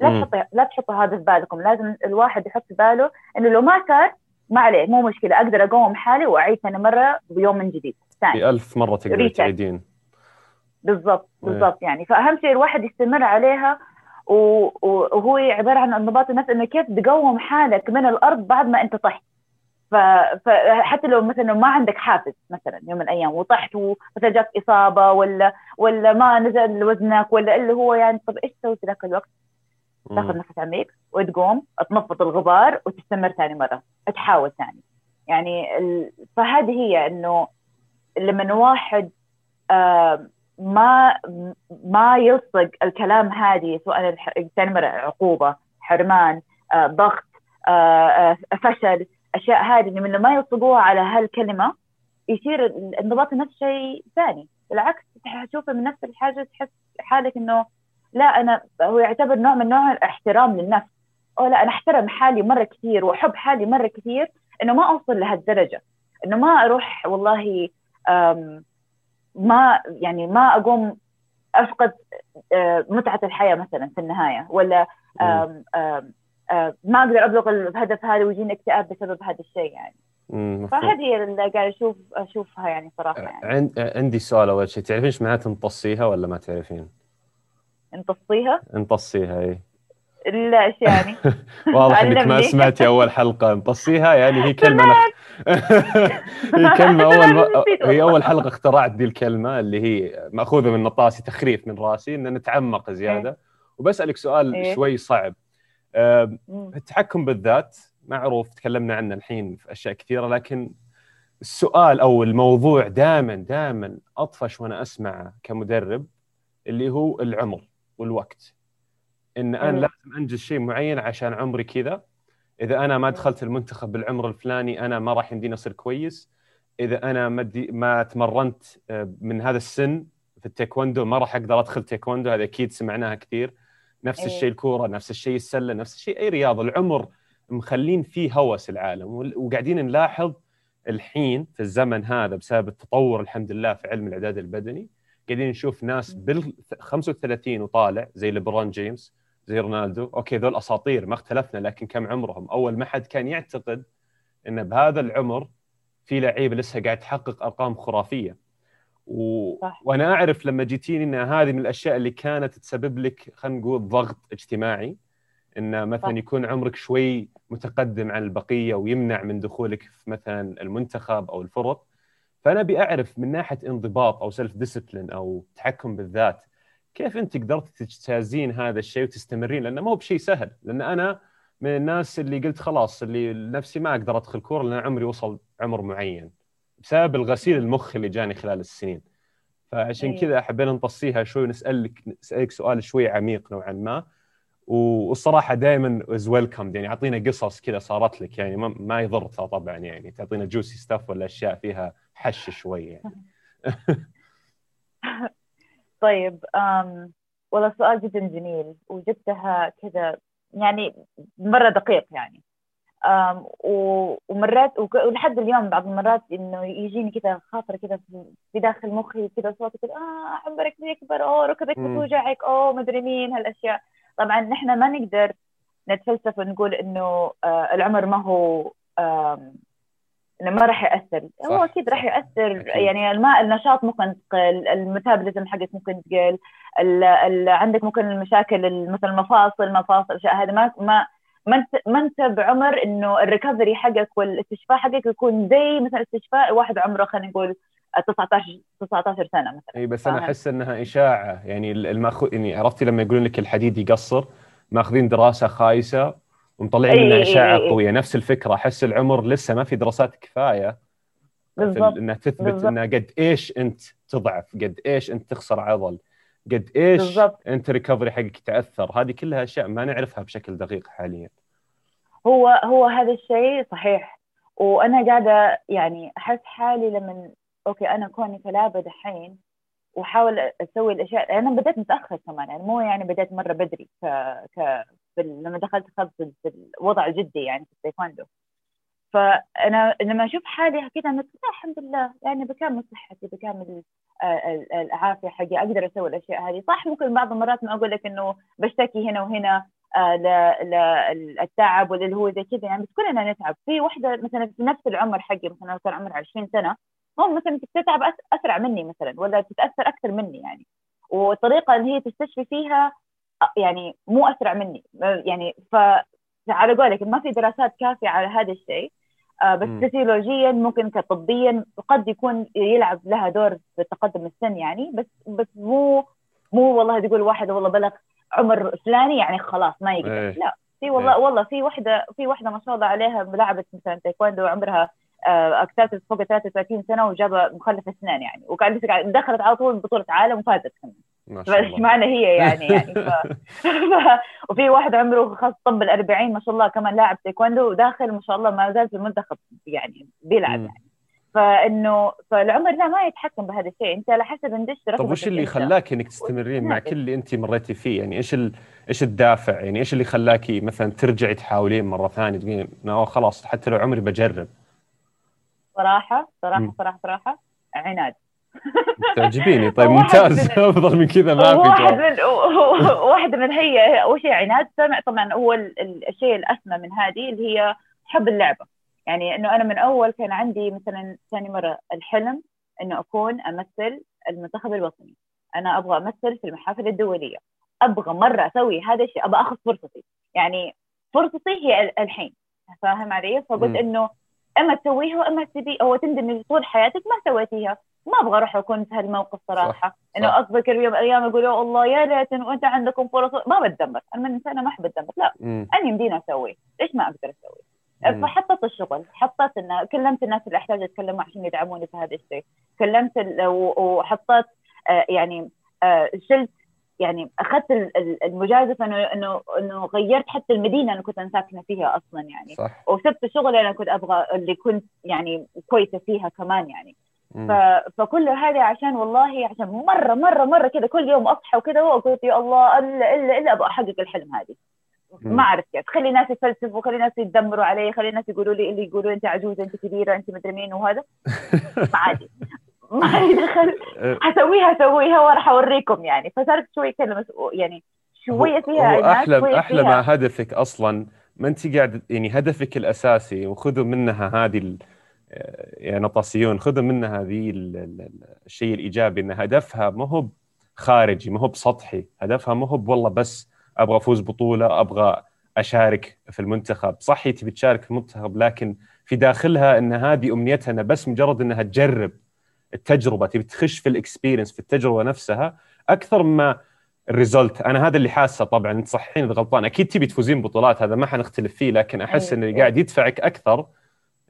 لا تحطوا لا تحطوا هذا في بالكم لازم الواحد يحط في باله إنه لو ما صار ما عليه مو مشكلة أقدر أقوم حالي وأعيد ثاني مرة بيوم من جديد ثاني. ألف مرة تقدر تعيدين. بالضبط إيه. بالضبط يعني. فأهم شيء الواحد يستمر عليها وهو عبارة عن انضباط النفس إنه كيف تقوم حالك من الأرض بعد ما أنت طحت. فحتى لو مثلا ما عندك حافز مثلا يوم من الأيام وطحت ومثلا جاك إصابة ولا ولا ما نزل وزنك ولا اللي هو يعني طب إيش تسوي في ذاك الوقت؟ تاخذ نفس عميق وتقوم تنفض الغبار وتستمر ثاني مرة. تحاول ثاني. يعني ال... فهذه هي إنه لما واحد آه ما ما يلصق الكلام هذه سواء مره عقوبة حرمان آه ضغط آه آه فشل أشياء هذه لما ما يلصقوها على هالكلمة يصير الانضباط النفس شيء ثاني. بالعكس تشوفه من نفس الحاجة تحس حالك إنه لا أنا هو يعتبر نوع من نوع الاحترام للنفس. أو لا أنا أحترم حالي مرة كثير وأحب حالي مرة كثير إنه ما أوصل لهالدرجة. إنه ما أروح والله ما يعني ما أقوم أفقد آه، متعة الحياة مثلا في النهاية ولا آم آم آم ما أقدر أبلغ الهدف هذا ويجيني اكتئاب بسبب هذا الشيء يعني. فهذه هي اللي قاعد أشوف أشوفها يعني صراحة يعني. عندي سؤال أول شيء تعرفين إيش معناته نطصيها ولا ما تعرفين؟ نطصيها؟ نطصيها اي لا إيش يعني؟ واضح إنك ما سمعتي أول حلقة. نطصيها يعني هي كلمة نخ... هي كلمة أول هي أول حلقة اخترعت دي الكلمة اللي هي مأخوذة من نطاسي تخريف من راسي إن نتعمق زيادة. إيه. وبسألك سؤال إيه؟ شوي صعب. التحكم بالذات معروف تكلمنا عنه الحين في أشياء كثيرة لكن السؤال أو الموضوع دائما دائما أطفش وأنا أسمعه كمدرب اللي هو العمر والوقت. إن أنا لازم أنجز شيء معين عشان عمري كذا. إذا أنا ما دخلت المنتخب بالعمر الفلاني أنا ما راح يمديني أصير كويس. إذا أنا ما ما تمرنت آه، من هذا السن في التايكوندو ما راح أقدر أدخل تايكوندو هذا أكيد سمعناها كثير. نفس أيه. الشيء الكورة نفس الشيء السلة نفس الشيء أي رياضة. العمر مخلين فيه هوس العالم. وقاعدين نلاحظ الحين في الزمن هذا بسبب التطور الحمد لله في علم الإعداد البدني قاعدين نشوف ناس بال 35 وطالع زي ليبرون جيمس زي رونالدو. okay ذول أساطير ما اختلفنا لكن كم عمرهم؟ أول ما حد كان يعتقد إن بهذا العمر في لعيبه لسه قاعد تحقق أرقام خرافية. و... وأنا أعرف لما جيتيني إن هذه من الأشياء اللي كانت تسبب لك خلينا نقول ضغط اجتماعي. إن مثلا صح. يكون عمرك شوي متقدم عن البقية ويمنع من دخولك في مثلا المنتخب أو الفرق. فأنا أبي أعرف من ناحية انضباط أو self discipline أو تحكم بالذات كيف أنت قدرت تجتازين هذا الشيء وتستمرين؟ لأنه ما هو بشيء سهل. لأن أنا من الناس اللي قلت خلاص اللي نفسي ما أقدر أدخل كورة لأن عمري وصل عمر معين بسبب الغسيل المخ اللي جاني خلال السنين. فعشان أيوة. كذا حبينا نطعسها شوي ونسالك نسألك سؤال شوي عميق نوعا ما. والصراحة دائما is welcome يعني أعطينا قصص كذا صارت لك يعني ما, ما يضر طبعا يعني. تعطينا juicy stuff ولا أشياء فيها حش شوي يعني. طيب أم والله سؤال جدا جميل وجبتها كذا يعني مرة دقيق يعني. أم ومرات ولحد اليوم بعض المرات إنه يجيني كذا خاطر كذا في داخل مخي كذا صوت كذا آه عمرك بيكبر أوه ركبك بتوجعك أوه مدري مين هالأشياء. طبعا نحن ما نقدر نتفلسف ونقول إنه آه العمر ما هو إنه ما راح يأثر صح، هو أكيد. راح يأثر أكيد. يعني الماء النشاط ممكن تقل الميتابوليزم حقك ممكن تقل ال ال عندك ممكن المشاكل ال- مثلا المفاصل مفاصل الاشياء هذه ما ما ما أنت ما أنت بعمر إنه ال recovery حقك والإستشفاء حقك يكون زي مثلا استشفاء واحد عمره خلينا نقول 19 19 سنة مثلا إي بس أنا. أحس إنها إشاعة يعني المأخو... يعني عرفتي لما يقولون لك الحديد يقصر ماخذين دراسة خايسة ومطلعين منها إي اشاعه إي إي. قويه نفس الفكرة أحس العمر لسه ما في دراسات كفاية بالضبط ال- انها تثبت بالضبط. انها قد إيش أنت تضعف قد إيش أنت تخسر عضل قد إيش بالضبط. أنت recovery حقك يتأثر هذه كلها أشياء ما نعرفها بشكل دقيق حاليا هو هو هذا الشيء صحيح وأنا قاعدة يعني أحس حالي لما okay أنا كوني كلابة دحين وأحاول أسوي الأشياء أنا بديت متأخر كمان يعني مو يعني بديت مرة بدري ك ك لما دخلت في الوضع جدي يعني في التايكوندو. فأنا لما أشوف حالي كذا أنا الحمد لله. يعني بكامل صحتي بكامل آه، ال- العافية حقي أقدر أسوي الأشياء هذه. صح ممكن بعض المرات ما أقول لك إنه بشتكي هنا وهنا آه، للتعب واللي هو زي كذا يعني بس كلنا نتعب. في واحدة مثلا في نفس العمر حقي مثلا كان عمرها 20 سنة مو مثلا تتعب أسرع مني مثلا ولا تتأثر أكثر مني يعني. والطريقة اللي هي تستشفي فيها يعني مو أسرع مني يعني ف على قولك ما في دراسات كافية على هذا الشيء بس. فسيولوجيا ممكن كطبيا قد يكون يلعب لها دور في تقدم السن يعني بس بس مو مو والله تقول واحد والله بلغ عمر فلاني يعني خلاص ما يقدر إيه. لا في والله إيه. والله في وحده في وحدة ما شاء الله عليها لعبت مثلا تايكوندو عمرها اكتسبت فوق 33 سنة وجابة مخلف اسنان يعني وقاعد دخلت على طول بطولة عالم وفازت كمان ما شاء الله. معنى هي يعني يعني ف... ف... وفي واحد عمره خاص طب ال 40 ما شاء الله كمان لاعب تايكوندو وداخل ما شاء الله ما زال في المنتخب يعني بيلعب. يعني. فإنه فالعمر لا ما يتحكم بهذا الشيء. أنت على حسب اندش طب وش اللي خلاك إنك تستمرين مع كل اللي أنت مريتي فيه؟ يعني إيش ال... إيش الدافع؟ يعني إيش اللي خلاكي مثلا ترجعي تحاولين مرة ثانية؟ تقولين "لا، خلاص حتى لو عمري بجرب. صراحة صراحة. صراحة صراحة عناد. تعجبيني طيب واحد ممتاز. أفضل من كذا ما في واحد. من واحدة من هي اول شيء عناد سمع طبعا هو ال- ال- الشيء الأسمى من هذه اللي هي حب اللعبة. يعني إنه أنا من أول كان عندي مثلا ثاني مرة الحلم إنه أكون أمثل المنتخب الوطني. أنا أبغى أمثل في المحافل الدولية. أبغى مرة أسوي هذا الشيء. أبغى أخذ فرصتي. يعني فرصتي هي ال- الحين. فاهم علي. فقلت إنه أما تسويها وأما تبي أو تندمي طول حياتك ما سويتيها. ما أبغى أروح أكون في هالموقف صراحة. صح. إنه اذكر يوم أيام يقول يا الله يا ليت وأنت عندكم فرص. ما بتدمر. أنا من انسانه ما أحب أتدمر. لا مم. أنا يمديني أسوي. ليش ما أقدر أسوي؟ مم. فحطيت الشغل. حطيت إن كلمت الناس اللي أحتاج أتكلم عشان يدعموني في هذا الشيء. كلمت وحطيت آه، يعني آه، شلت يعني أخذت ال- ال- المجازفة انه انه إنه غيرت حتى المدينة اللي كنت أنا ساكنة فيها أصلا يعني. صح. وسبت الشغل اللي أنا كنت أبغى اللي كنت يعني كويسة فيها كمان يعني. ف... فكل هذا عشان والله عشان مرة مرة مرة كذا كل يوم أصحى وكذا وقلت يا الله إلا إلا إلا أبغى أحقق الحلم هذه. ما أعرف كيف. خلي الناس يفلسفوا خلي الناس يتذمروا علي خلي الناس يقولوا لي اللي يقولوا أنت عجوزه أنت كبيرة أنت مدري مين وهذا. عادي ما لي دخل. أه، حسويها اسويها وراح أوريكم يعني. فصارت شوي كذا يعني شوية فيها هو أحلى شوية أحلى فيها- ما هدفك أصلا. ما أنت قاعد يعني هدفك الأساسي وخذوا منها هذه نطاسيون خذوا منها هذه ال- ال- الشيء الإيجابي إن هدفها ما هو خارجي ما هو بسطحي. هدفها ما هو والله بس أبغى أفوز بطولة أبغى أشارك في المنتخب. صح تبي تشارك في المنتخب لكن في داخلها إن هذه أمنيتها إنها بس مجرد إنها تجرب التجربة تبي تخش في ال experience في التجربة نفسها أكثر ما ال result. أنا هذا اللي حاسه. طبعا أنت صحيين اذا غلطان. أكيد تبي تفوزين بطولات هذا ما حنختلف فيه لكن أحس أيوة. ان اللي قاعد يدفعك أكثر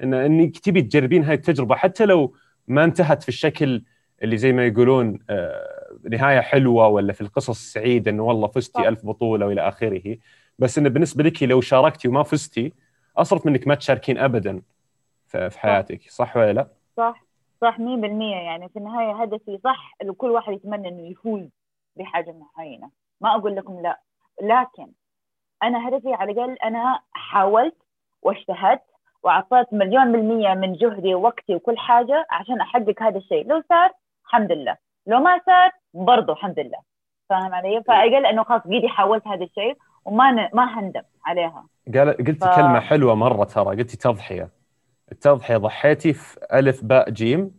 ان إنك تبي تجربين هاي التجربة. حتى لو ما انتهت في الشكل اللي زي ما يقولون آه، نهاية حلوة ولا في القصص السعيده انه والله فزتي. ألف بطولة وإلى آخره. بس انه بالنسبة لك لو شاركتي وما فزتي أصرف منك ما تشاركين ابدا في حياتك. صح ولا لا؟ صح. صح 100% يعني في النهاية هدفي صح كل واحد يتمنى إنه يفوز بحاجة معينة. ما أقول لكم لا. لكن أنا هدفي على الأقل أنا حاولت واجتهدت وأعطيت مليون بالمية من جهدي ووقتي وكل حاجة عشان أحقق هذا الشيء. لو صار الحمد لله. لو ما صار برضو الحمد لله. فاهم علي؟ فأقل إنه خلاص قيدي حاولت هذا الشيء وما ن... ما هندم عليها. قال قلتي ف- كلمة حلوة مرة ترى. قلتي تضحية. التضحية ضحيتي في ألف باء جيم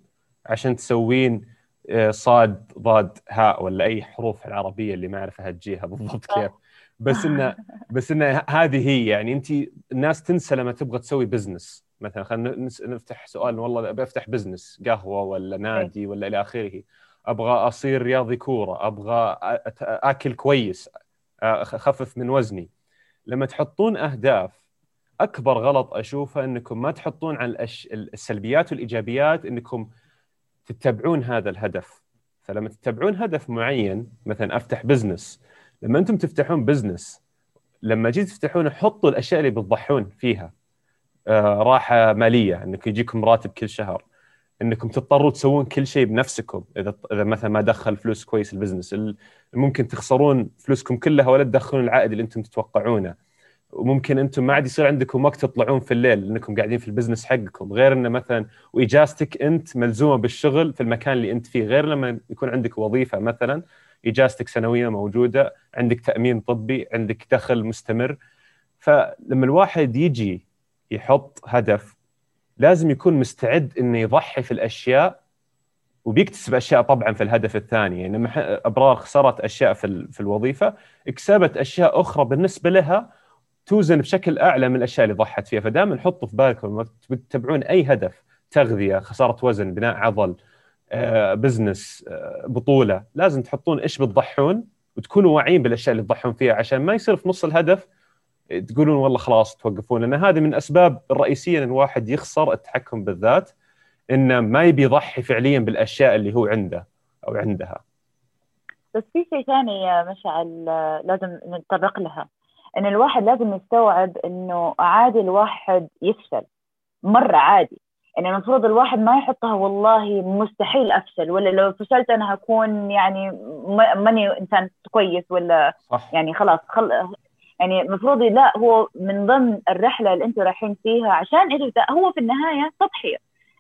عشان تسوين آه، صاد ضاد هاء ولا أي حروف العربية اللي ما أعرف اهجيها بالضبط كيف. بس انه بس انه هذه هي يعني أنت الناس تنسى لما تبغى تسوي business مثلا خلينا نفتح سؤال والله أبي أفتح business قهوة ولا نادي ولا إلى آخره. أبغى أصير رياضي كورة أبغى أكل كويس أخفف من وزني. لما تحطون أهداف أكبر غلط أشوفه إنكم ما تحطون على السلبيات والإيجابيات إنكم تتبعون هذا الهدف. فلما تتبعون هدف معين مثلا أفتح business لما أنتم تفتحون business لما جيت تفتحونه حطوا الأشياء اللي بتضحون فيها. آه راحة مالية إنك يجيكم راتب كل شهر. إنكم تضطروا تسوون كل شيء بنفسكم. إذا إذا مثلا ما دخل فلوس كويس ال business ممكن تخسرون فلوسكم كلها ولا تدخلون العائد اللي أنتم تتوقعونه. وممكن أنتم ما عاد يصير عندكم وقت تطلعون في الليل لأنكم قاعدين في ال business حقكم. غير إنه مثلا وإجازتك أنت ملزومة بالشغل في المكان اللي أنت فيه. غير لما يكون عندك وظيفة مثلا إجازتك سنوية موجودة عندك تأمين طبي عندك دخل مستمر. فلما الواحد يجي يحط هدف لازم يكون مستعد إنه يضحي في الأشياء وبيكتسب أشياء طبعا في الهدف الثاني. يعني لما ابرار خسرت أشياء في في الوظيفة اكسبت أشياء أخرى بالنسبة لها توزن بشكل أعلى من الأشياء اللي ضحت فيها. فدائما حطوا في بالكم تتبعون أي هدف تغذية خسارة وزن بناء عضل بزنس آه، بطولة. لازم تحطون إيش بتضحون وتكونوا واعيين بالأشياء اللي تضحون فيها عشان ما يصير في نص الهدف تقولون والله خلاص توقفون. لأن هذه من الاسباب الرئيسيه إن الواحد يخسر التحكم بالذات إنه ما يبي يضحي فعليا بالأشياء اللي هو عنده أو عندها. بس في شيء ثاني يا مشعل لازم نتطرق لها. إن الواحد لازم يستوعب إنه عادي الواحد يفشل. مرة عادي. يعني المفروض الواحد ما يحطها والله مستحيل أفشل ولا لو فشلت أنا هكون يعني ماني إنسان كويس ولا صح. يعني خلاص خل يعني المفروض لا هو من ضمن الرحلة اللي أنتم رايحين فيها عشان إنتوا هو في النهاية تضحية.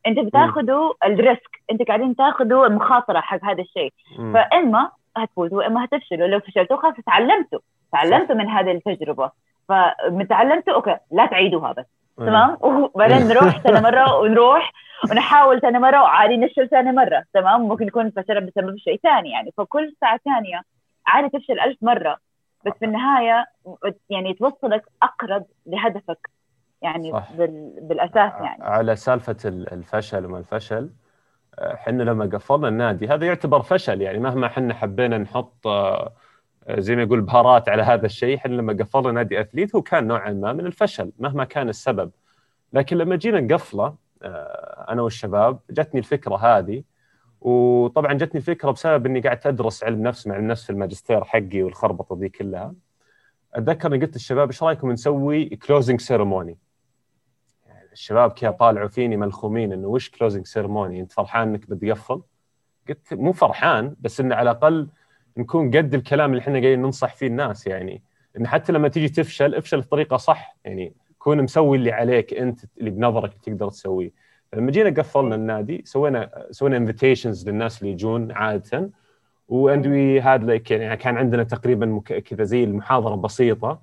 انت بتاخذوا الريسك انت قاعدين تاخذوا المخاطرة حق هذا الشيء. فإما هتفوزوا وإما هتفشلوا. لو فشلتوا خلاص تعلمتوا. تعلمتوا من هذه التجربة. فتعلمتوا أوكي لا تعيدوها بس. تمام؟ وبعدين نروح ثاني مرة ونروح ونحاول ثاني مرة وعادي نفشل ثاني مرة تمام؟ ممكن يكون فشل بسبب شيء ثاني يعني. فكل ساعة ثانية عادي تفشل ألف مرة بس في النهاية يعني توصلك أقرب لهدفك يعني صح. بالأساس يعني. على سالفة الفشل وما الفشل إحنا لما قفلنا النادي هذا يعتبر فشل يعني مهما إحنا حبينا نحط آه، زي ما يقول بهارات على هذا الشيء إحنا لما قفلنا نادي أثليت هو كان نوعا ما من الفشل مهما كان السبب. لكن لما جينا نقفله آه، أنا والشباب جتني الفكرة هذه. وطبعا جتني الفكرة بسبب إني قاعد أدرس علم نفس مع النفس في الماجستير حقي والخربطة ذي كلها. أتذكر اني قلت للشباب إيش رأيكم نسوي closing ceremony الشباب كذا طالعوا فيني ملخومين إنه وش closing ceremony أنت فرحان إنك بتقفل؟ قلت مو فرحان بس إنه على الأقل نكون قد الكلام اللي إحنا قاعدين ننصح فيه الناس يعني. إن حتى لما تيجي تفشل افشل بطريقة صح يعني. كون مسوي اللي عليك أنت اللي بنظرك تقدر تسويه. لما جينا قفلنا النادي سوينا سوينا invitations للناس اللي يجون عادة. and we had like يعني كان عندنا تقريبا كذا زي المحاضرة بسيطة.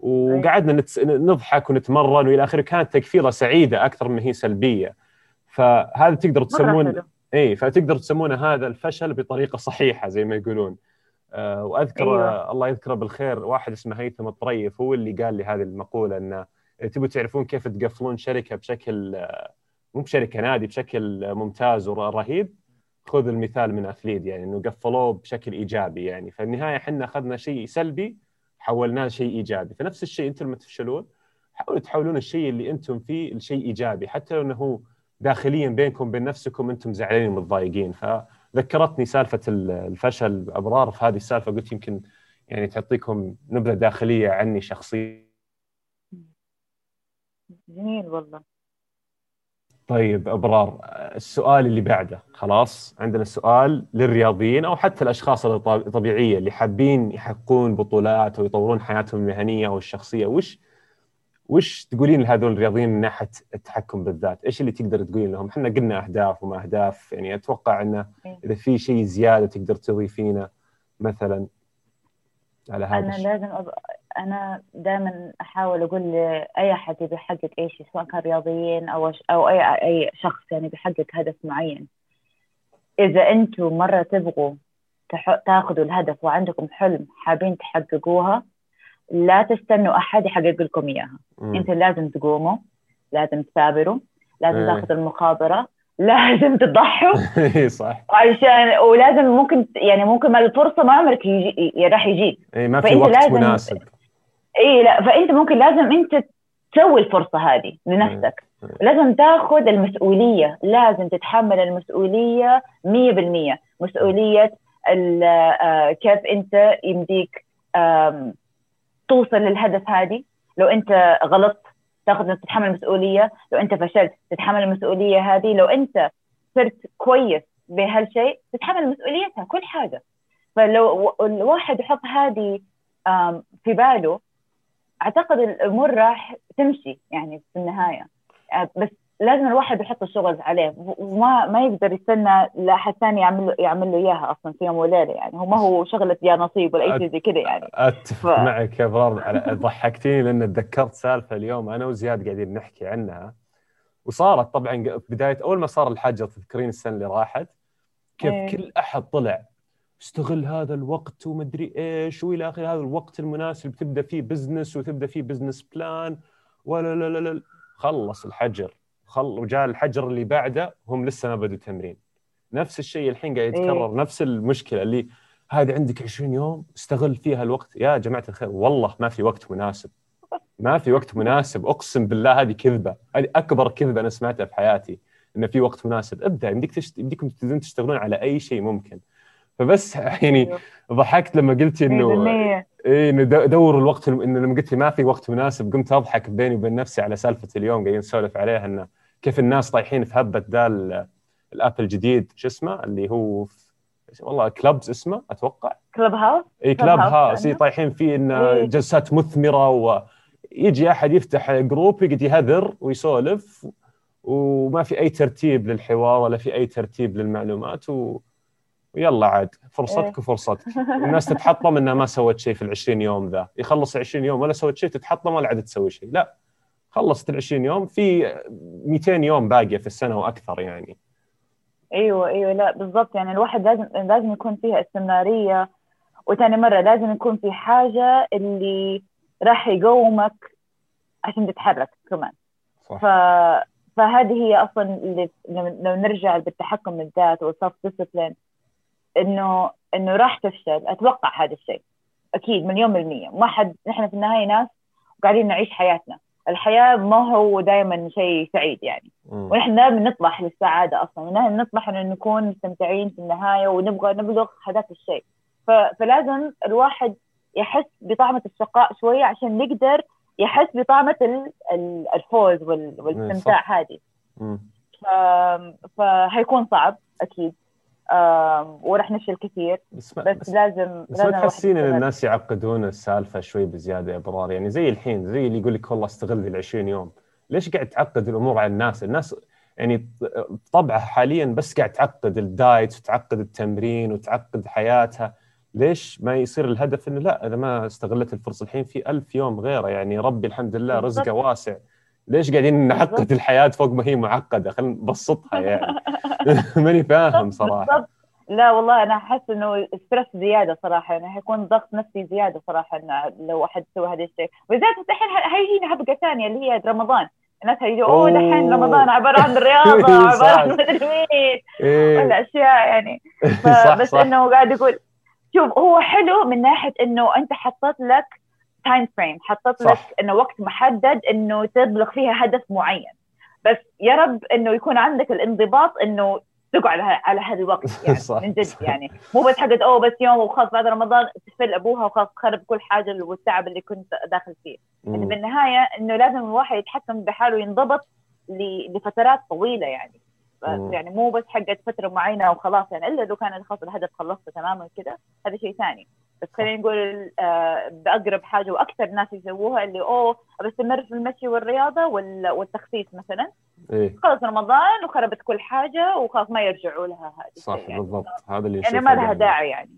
وقعدنا نتس... نضحك ونتمرن وإلى آخره كانت تكفيرة سعيدة أكثر من هي سلبية. فهذا تقدر تسمون اي فتقدر تسمونه هذا الفشل بطريقة صحيحة زي ما يقولون. آه وأذكر أيوة. الله يذكره بالخير واحد اسمه هيثم الطريف هو اللي قال لي هذه المقولة إنه تبوا تعرفون كيف تقفلون شركة بشكل آه، مو بشركة نادي بشكل ممتاز ورهيب خذ المثال من اثليد يعني إنه قفلوه بشكل إيجابي يعني. في النهايه إحنا أخذنا شيء سلبي حولناه لشيء إيجابي. فنفس الشيء أنتم لما تفشلون حاولوا تحولون الشيء اللي أنتم فيه لشيء إيجابي حتى لو إنه هو داخليا بينكم بين نفسكم أنتم زعلانين ومتضايقين. فذكرتني سالفة الفشل أبرار في هذه السالفة قلت يمكن يعني تعطيكم نبذة داخلية عني شخصيا. جميل والله. طيب أبرار السؤال اللي بعده. خلاص عندنا سؤال للرياضيين أو حتى الأشخاص الطبيعية اللي حابين يحققون بطولات أو يطورون حياتهم المهنية أو الشخصية. وش وش تقولين لهذول الرياضيين من ناحية التحكم بالذات؟ إيش اللي تقدر تقولين لهم؟ إحنا قلنا أهداف وما أهداف يعني أتوقع انه إيه. إذا في شيء زيادة تقدر تضيفينه مثلا على هذا أنا الشيء. لازم أب... أنا دائما أحاول أقول لأي أحد يبي يحقق أي شيء سواء كان رياضيين أو أو اي أي شخص يعني بيحقق هدف معين إذا أنتم مرة تبغوا تاخذوا الهدف وعندكم حلم حابين تحققوها لا تستنوا أحد يحقق لكم إياها. أنتوا لازم تقوموا لازم تثابروا لازم إيه. تاخذوا المخاطره لازم تضحوا. اي صح. عشان ولازم ممكن يعني ممكن ما الفرصة ما عمرك يجي راح يجيك. اي ما في وقت لازم مناسب. اي لا فأنت ممكن لازم أنت تسوي الفرصة هذه لنفسك. إيه. لازم تاخذ المسؤولية. لازم تتحمل المسؤولية 100% مسؤولية آه، كيف أنت يمديك توصل للهدف هذه؟ لو أنت غلطت تاخذ تتحمل المسؤولية. لو أنت فشلت تتحمل المسؤولية هذه. لو أنت صرت كويس بهالشيء تتحمل مسؤوليتها كل حاجة. فلو الواحد يحط هذه في باله أعتقد الأمور راح تمشي يعني في النهاية. آه، بس لازم الواحد يحط الشغل عليه. وما ما يقدر يستنى لأحد ثاني يعمل يعمل له إياها أصلا في يوم وليلة يعني. هو ما هو شغلة يا نصيب ولا أي شيء زي كذا يعني. أتفق ف... معك يا ابرار ضحكتيني لأن تذكرت سالفة اليوم أنا وزياد قاعدين نحكي عنها. وصارت طبعا بدايه أول ما صار الحجر تذكرين السنة اللي راحت؟ كيف إيه. كل أحد طلع. استغل هذا الوقت ومدري إيش وإلى آخره. هذا الوقت المناسب تبدأ فيه business وتبدأ فيه business plan ولا لا لا لا. خلص الحجر. خل وجاء الحجر اللي بعده هم لسه ما بدوا تمرين نفس الشيء الحين قاعد يتكرر إيه؟ نفس المشكلة اللي هذه عندك 20 يوم استغل فيها الوقت. يا جماعة الخير والله ما في وقت مناسب. ما في وقت مناسب. أقسم بالله هذه كذبة. هذه أكبر كذبة أنا سمعتها في حياتي إنه في وقت مناسب. ابدأ يمديك تشت... يمديكم تبدون تشتغلون على أي شيء ممكن. فبس يعني أيوه. ضحكت لما قلتي إنه اي إنه دوروا الوقت إنه لما قلت لي ما في وقت مناسب قمت أضحك بيني وبين نفسي على سالفة اليوم قاعدين نسولف عليها إنه كيف الناس طايحين في هبة ذا ال app الجديد شو اسمه؟ اللي هو والله clubs اسمه أتوقع. Clubhouse إي Clubhouse إي طايحين فيه انه. جلسات مثمرة ويجي أحد يفتح group يقعد يهذر ويسولف وما في أي ترتيب للحوار ولا في أي ترتيب للمعلومات و... ويلا عاد فرصتك. وفرصتك. الناس تتحطم إنها ما سوت شيء في ال 20 يوم ذا. يخلص 20 يوم ولا سوت شيء تتحطم ولا عاد تسوي شيء. لا. خلصت ال 20 يوم في 200 يوم باقية في السنة وأكثر يعني. أيوه أيوه لا بالضبط. يعني الواحد لازم لازم يكون فيها استمرارية. وثاني مرة لازم يكون في حاجة اللي راح يقومك عشان تتحرك كمان. صح. ف... فهذه هي أصلا اللي لو نرجع بالتحكم بالذات والسلف ديسبلين إنه إنه راح تفشل. أتوقع هذا الشيء. أكيد مليون بالمية ما حد نحن في النهاية ناس قاعدين نعيش حياتنا. الحياة ما هو دائما شيء سعيد يعني. ونحن دائما نطمح للسعادة أصلا. ونحن نطمح إنه نكون مستمتعين في النهاية ونبغى نبلغ هذاك الشيء. فلازم الواحد يحس بطعمة الشقاء شوية عشان يقدر يحس بطعمة الفوز والاستمتاع هذه. فهيكون صعب أكيد. وراح نفشل كثير. بس, بس, بس لازم بس ما تحسين إن الناس يعقدون السالفة شوي بزيادة يا إبرار؟ يعني زي الحين زي اللي يقول لك والله استغل ال 20 يوم. ليش قاعد تعقد الأمور على الناس؟ الناس يعني طبعها حاليا بس قاعد تعقد الدايت وتعقد التمرين وتعقد حياتها. ليش ما يصير الهدف إنه لا إذا ما استغلت الفرصة الحين في ألف يوم غيره؟ يعني ربي الحمد لله رزقه واسع. ليش قاعدين نعقد الحياة فوق ما هي معقدة؟ خلينا نبسطها يعني. ماني فاهم صراحة. لا والله أنا أحس إنه stress زيادة صراحة يعني حيكون ضغط نفسي زيادة صراحة إنه لو أحد سوى هذا الشيء. بالذات الحين هيجينا حقبة ثانية اللي هي رمضان. الناس هيجوا أوه دحين رمضان عبارة عن الرياضه عبارة عن مدري مين. إيه. ولا اشياء يعني بس إنه قاعد يقول شوف هو حلو من ناحية إنه أنت حطيت لك time frame حطيت لك إنه وقت محدد إنه تبلغ فيها هدف معين. بس يا رب إنه يكون عندك الانضباط إنه تقعد على, هذا الوقت يعني صح. من جد. يعني. مو بس حقت أوه بس يوم وخلاص بعد رمضان تفل أبوها وخلاص تخرب كل حاجة والتعب اللي كنت داخل فيه. يعني بالنهاية إنه لازم الواحد يتحكم بحاله وينضبط لفترات طويلة يعني. يعني مو بس حقت فترة معينة وخلاص يعني إلا لو كان خلاص الهدف خلصته تماما كذا هذا شيء ثاني. بس خلينا نقول آه بأقرب حاجة وأكثر ناس يسووها اللي أوه بستمر في المشي والرياضة والتخسيس مثلا. إيه؟ خلص رمضان وخربت كل حاجة وخلاص ما يرجعوا لها هذه صح يعني. بالضبط. هذا اللي يعني ما لها داعي يعني.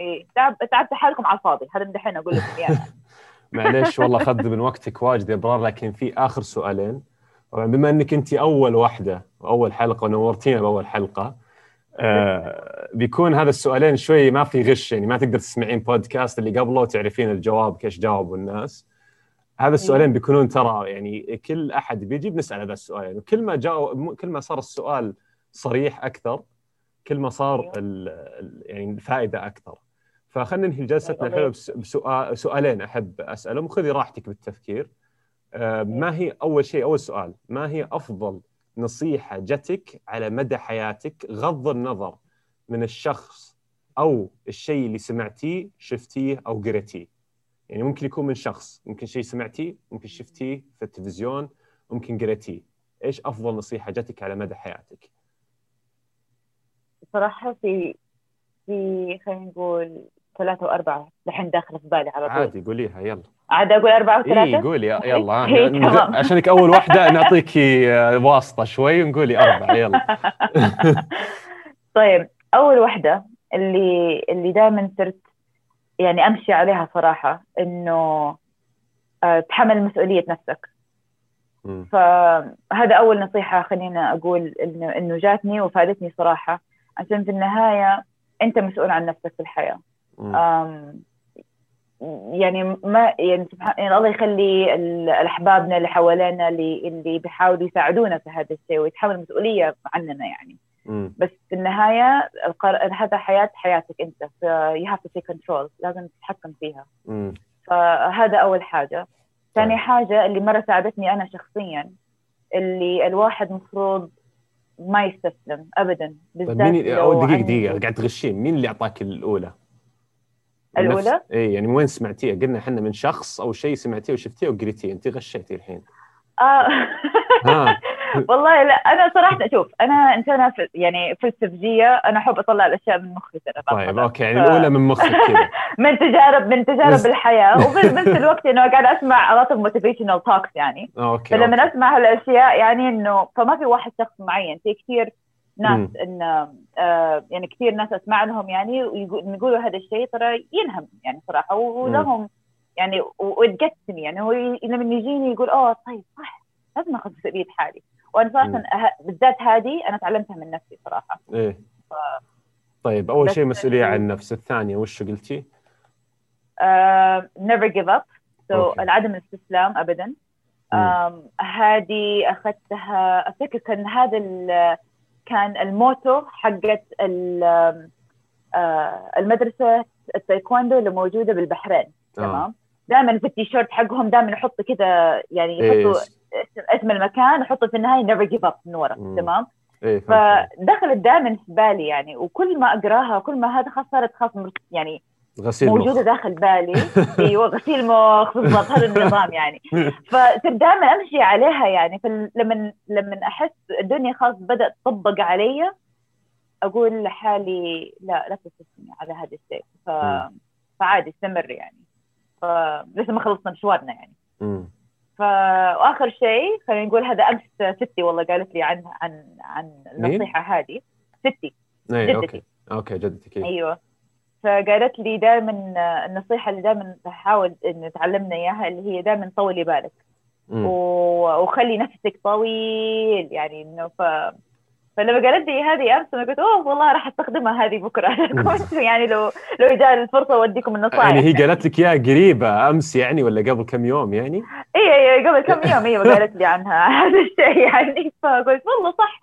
إيه. تعب تعبت حالكم على الفاضي. هذا دحين أقول لكم يعني معليش والله اخذ من وقتك واجد يا ابرار لكن في آخر سؤالين. طبعا بما إنك أنت أول واحدة واول حلقة ونورتينا بأول حلقة آه بيكون هذا السؤالين شوي ما في غش يعني ما تقدر تسمعين بودكاست اللي قبله وتعرفين الجواب كيش جاوبوا الناس. هذا السؤالين بيكونون ترى يعني كل أحد بيجي بنسأل هذا السؤالين وكل ما جاء كل ما صار السؤال صريح أكثر كل ما صار. ال يعني الفائدة أكثر. فخلينا ننهي جلستنا الحلوه بسؤال سؤالين أحب أسألهم وخذي راحتك بالتفكير. آه، ما هي أول شيء أول سؤال ما هي أفضل نصيحة جتك على مدى حياتك غض النظر من الشخص أو الشيء اللي سمعتيه شفتيه أو قريتيه. يعني ممكن يكون من شخص ممكن شيء سمعتيه ممكن شفتيه في التلفزيون ممكن قريتيه. إيش أفضل نصيحة جتك على مدى حياتك؟ صراحة في في خلينا نقول ثلاثة وأربعة الحين داخلة في بالي على طول عادي قوليها يلا عاد أقول أربعة وثلاثة؟ اي قولي يلا إيه،. عشانك أول واحدة نعطيكي آه، واسطة شوي ونقولي أربعة يلا طيب أول واحدة اللي اللي دائما صرت يعني أمشي عليها صراحة إنه آه، تحمل مسؤولية نفسك. فهذا أول نصيحة خلينا أقول إنه إنه جاتني وفادتني صراحة عشان في النهاية أنت مسؤول عن نفسك في الحياة يعني ما يعني سبحان يعني الله يخلي الأحبابنا اللي حوالينا اللي اللي بيحاولوا يساعدونا في هذا الشيء ويتحمل مسؤوليه عننا يعني مم. بس في النهاية القر... هذا حياة حياتك أنت ف you have to take control لازم تتحكم فيها مم. فهذا أول حاجة ثاني طيب. حاجة اللي مرة ساعدتني أنا شخصيا اللي الواحد مفروض ما يستسلم ابدا طيب بالذات مين لو أو دقيقه دقيقة قاعد تغشين مين اللي أعطاك الأولى؟ الأولى؟ اي يعني وين سمعتيها؟ قلنا إحنا من شخص أو شيء سمعتيه وشفتيه وقريتيه انت غشيتي الحين آه. والله لا أنا صراحة شوف أنا إنسانة يعني فلسفجيه أنا أحب أطلع الأشياء من مخي ترى طيب. okay يعني ف- الأولى من مخك كذا من تجارب من تجارب الحياة وفي نفس الوقت إنه قاعد أسمع lot of motivational talks يعني okay فلما. أسمع هالأشياء يعني إنه فما في واحد شخص معين في كثير ناس. إن آه يعني كثير ناس أسمع لهم يعني يقولوا هذا الشيء ترى ينهم يعني صراحة ولهم يعني وتقتني يعني. هو لما يجيني يقول أوه طيب صح لازم أخذ مسؤوليه حالي. وأنا صراحة بالذات هذه أنا تعلمتها من نفسي صراحة. إيه. طيب أول شيء مسؤولية عن النفس. الثانية وش قلتي؟ never give up. So أوكي. العدم الاستسلام ابدا. هذه أخذتها افتكر كان هذا كان الموتو حقت آه، المدرسة التايكوندو اللي موجودة بالبحرين آه. تمام دائما في التيشيرت حقهم دائما يحطوا كذا يعني يحطوا اسم, المكان يحطوا في النهاية never give up من ورا. تمام فهمت. فدخلت دائما في بالي يعني وكل ما أقراها كل ما هذا خلاص صارت خلاص يعني غسيل موجودة مخ داخل بالي. أيوه غسيل مخ بالضبط هذا النظام يعني. فصرت دائما أمشي عليها يعني فلما لما أحس الدنيا خلاص بدأت تطبق علي أقول لحالي لا لا تستسلمي على هذا الشيء. ف... فعادي استمر يعني. فلسه ما خلصنا مشوارنا يعني. مم. فاخر شيء خلينا نقول هذا أمس ستي والله قالت لي عن عن عن؟ النصيحة هذه. ستي إيه جدتي. okay. okay جدتك إيه. أيوه. فقالت لي دائما النصيحة اللي دائما تحاول انه تعلمنا إياها اللي هي دائما طولي بالك مم. و- وخلي نفسك طويل يعني إنه ف فلما قالت لي هذه أمس أنا قلت أوه والله راح أستخدمها هذه بكرة كنت يعني لو لو جاء الفرصة أوديكم النصائح يعني هي قالت لك يا قريبة أمس يعني ولا قبل كم يوم يعني؟ اي اي قبل كم يوم أيوه قالت لي عنها هذا الشيء يعني فقلت والله صح